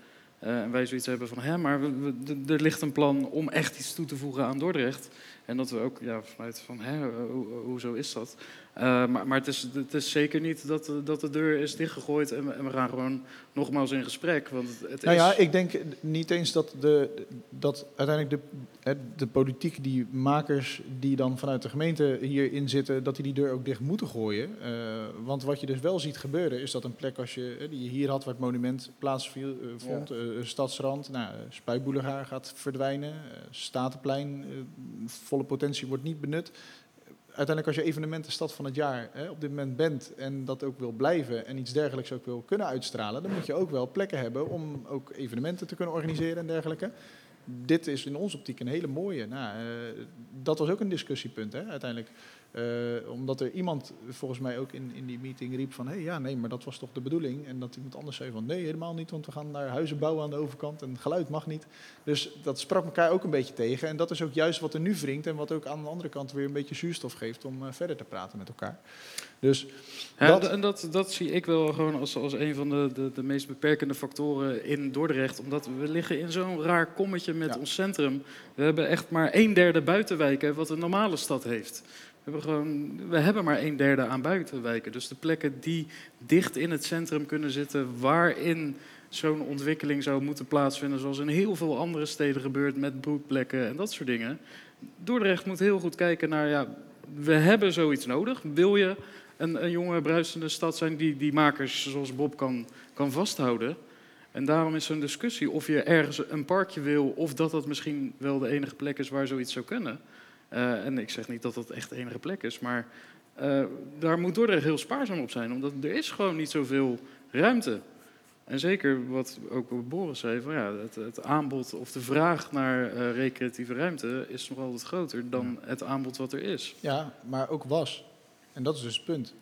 Uh, en wij zoiets hebben van, hè, maar we, we, er ligt een plan om echt iets toe te voegen aan Dordrecht. En dat we ook ja, vanuit van, hè, ho, hoezo is dat? Uh, maar maar het, is, het is zeker niet dat, dat de deur is dichtgegooid en we, en we gaan gewoon nogmaals in gesprek. Want het, het nou is... ja, ik denk niet eens dat, de, dat uiteindelijk de, de politiek, die makers die dan vanuit de gemeente hierin zitten, dat die die deur ook dicht moeten gooien. Uh, want wat je dus wel ziet gebeuren, is dat een plek als je, die je hier had waar het monument plaatsvond, uh, ja. stadsrand, nou, Spuitboulevard gaat verdwijnen, Statenplein, volle potentie wordt niet benut uiteindelijk als je evenementenstad van het jaar hè, op dit moment bent en dat ook wil blijven en iets dergelijks ook wil kunnen uitstralen, dan moet je ook wel plekken hebben om ook evenementen te kunnen organiseren en dergelijke. Dit is in onze optiek een hele mooie. Nou, uh, dat was ook een discussiepunt hè, uiteindelijk. Uh, omdat er iemand volgens mij ook in, in die meeting riep van... hé, hey, ja, nee, maar dat was toch de bedoeling? En dat iemand anders zei van... nee, helemaal niet, want we gaan daar huizen bouwen aan de overkant... en geluid mag niet. Dus dat sprak elkaar ook een beetje tegen. En dat is ook juist wat er nu wringt... en wat ook aan de andere kant weer een beetje zuurstof geeft... om uh, verder te praten met elkaar. Dus ja, dat... En dat, dat zie ik wel gewoon als, als een van de, de, de meest beperkende factoren in Dordrecht. Omdat we liggen in zo'n raar kommetje met ja. ons centrum. We hebben echt maar een derde buitenwijken... wat een normale stad heeft... We hebben, gewoon, we hebben maar een derde aan buitenwijken. Dus de plekken die dicht in het centrum kunnen zitten, waarin zo'n ontwikkeling zou moeten plaatsvinden, zoals in heel veel andere steden gebeurt met broedplekken en dat soort dingen. Dordrecht moet heel goed kijken naar, ja, we hebben zoiets nodig. Wil je een, een jonge, bruisende stad zijn die die makers zoals Bob kan, kan vasthouden? En daarom is zo'n discussie of je ergens een parkje wil of dat dat misschien wel de enige plek is waar zoiets zou kunnen. En ik zeg niet dat dat echt de enige plek is, maar uh, daar moet Dordrecht heel spaarzaam op zijn, omdat er is gewoon niet zoveel ruimte. En zeker wat ook Boris zei, van ja, het, het aanbod of de vraag naar uh, recreatieve ruimte is nog altijd groter dan het aanbod wat er is. Ja, maar ook was. En dat is dus het punt.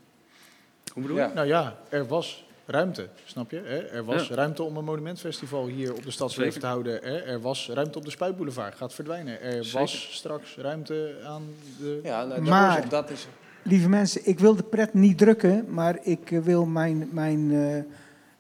Hoe bedoel je? Nou ja, er was ruimte, snap je? Er was ruimte om een monumentfestival hier op de stadsleven te houden. Er was ruimte op de Spuitboulevard, gaat verdwijnen. Er was straks ruimte aan de... Ja, nou, maar, dat is... lieve mensen, ik wil de pret niet drukken, maar ik eh, wil mijn... mijn uh,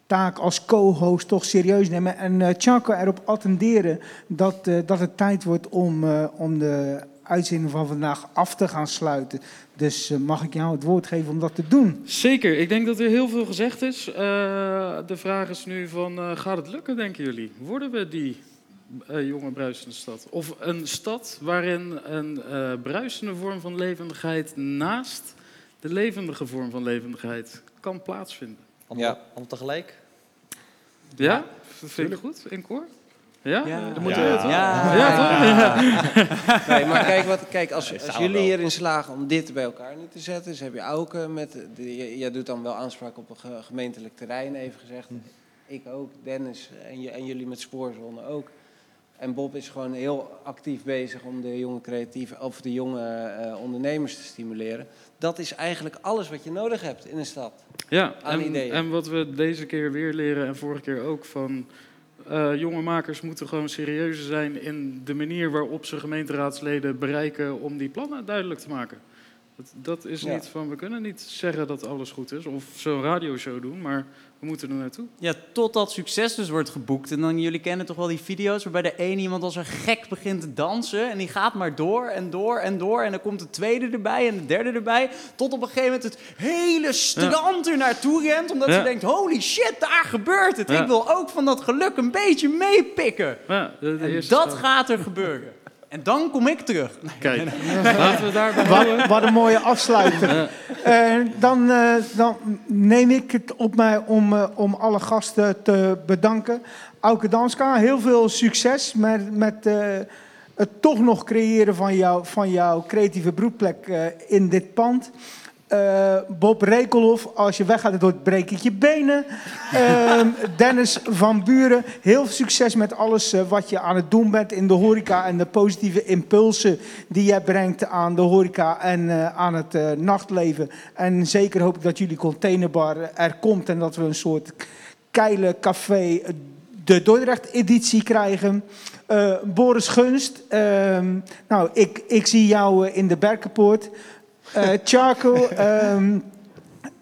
taak als co-host toch serieus nemen. En uh, Chaco erop attenderen dat, uh, dat het tijd wordt om, uh, om de uitzending van vandaag af te gaan sluiten. Dus mag ik jou het woord geven om dat te doen? Zeker. Ik denk dat er heel veel gezegd is. de vraag is nu van, gaat het lukken, denken jullie? Worden we die jonge bruisende stad? Of een stad waarin een bruisende vorm van levendigheid naast de levendige vorm van levendigheid kan plaatsvinden? Allemaal, ja. allemaal tegelijk? Ja? Dat vind ik goed, in koor? Ja? Ja. Dan moeten ja. We ja. ja. toch? Nee, maar kijk, wat, kijk als, als jullie hierin slagen om dit bij elkaar nu te zetten, dus heb je ook met, de, jij doet dan wel aanspraak op een gemeentelijk terrein, even gezegd. Hm. Ik ook, Dennis en, en jullie met Spoorzone ook. En Bob is gewoon heel actief bezig om de jonge creatieve of de jonge uh, ondernemers te stimuleren. Dat is eigenlijk alles wat je nodig hebt in een stad. Ja, en, en, wat we deze keer weer leren en vorige keer ook van uh, jonge makers moeten gewoon serieuzer zijn in de manier waarop ze gemeenteraadsleden bereiken om die plannen duidelijk te maken. Dat, dat is niet van, we kunnen niet zeggen dat alles goed is of zo'n radioshow doen, maar we moeten er naartoe. Ja, totdat succes dus wordt geboekt. En dan, jullie kennen toch wel die video's waarbij de ene iemand als een gek begint te dansen. En die gaat maar door en door en door. En dan komt de tweede erbij en de derde erbij. Tot op een gegeven moment het hele strand er naartoe rent. Omdat ja. ze denkt, holy shit, daar gebeurt het. Ik wil ook van dat geluk een beetje meepikken. Ja, en dat gaat er gebeuren. En dan kom ik terug. Kijk, laten we daar wat, wat een mooie afsluiter. Uh, dan, uh, dan, neem ik het op mij om, uh, om alle gasten te bedanken. Auke Danska, heel veel succes met, met het toch nog creëren van, jou, van jouw creatieve broedplek in dit pand. Uh, Bob Rekelhoff, als je weggaat, door breek ik je benen. Uh, Dennis van Buren, heel veel succes met alles uh, wat je aan het doen bent in de horeca en de positieve impulsen die jij brengt aan de horeca en eh, aan het nachtleven. En zeker hoop ik dat jullie containerbar er komt en dat we een soort keile café de Dordrecht-editie krijgen. Boris Gunst, ehm, nou, ik, ik zie jou in de Berkenpoort. Uh, Charco, um,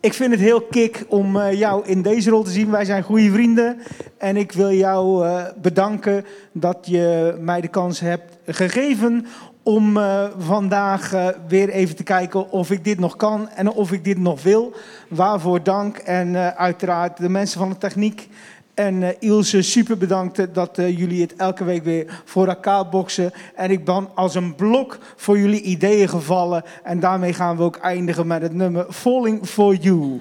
ik vind het heel kick om uh, jou in deze rol te zien. Wij zijn goede vrienden. En ik wil jou uh, bedanken dat je mij de kans hebt gegeven om vandaag weer even te kijken of ik dit nog kan en of ik dit nog wil. Waarvoor dank. En uiteraard de mensen van de techniek en uh, Ilse, super bedankt dat uh, jullie het elke week weer voor elkaar boksen. En ik ben als een blok voor jullie ideeën gevallen. En daarmee gaan we ook eindigen met het nummer Falling for You.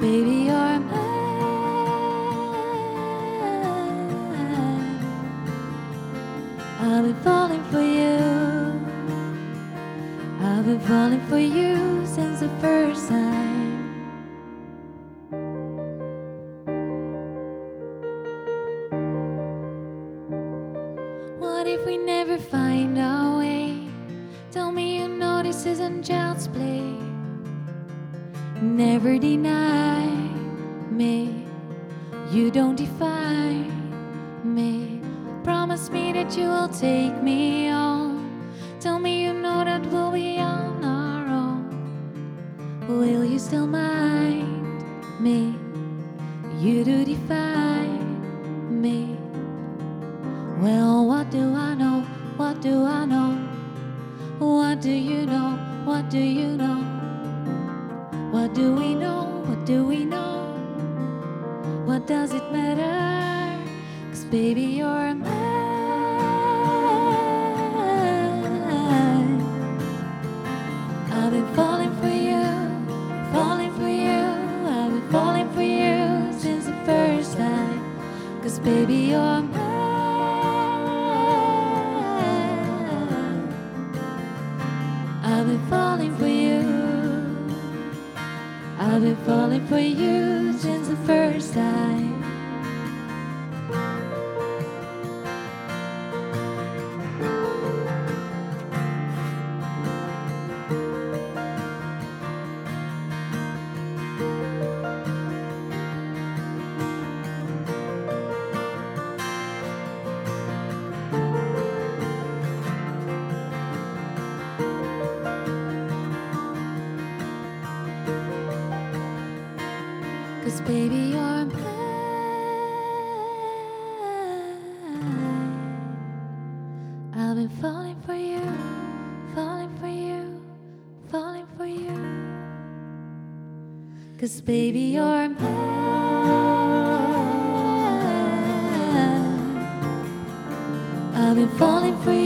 baby. Baby, you're mine. I've been falling for you, falling for you, falling for you. Cause baby, you're mine. I've been falling for you.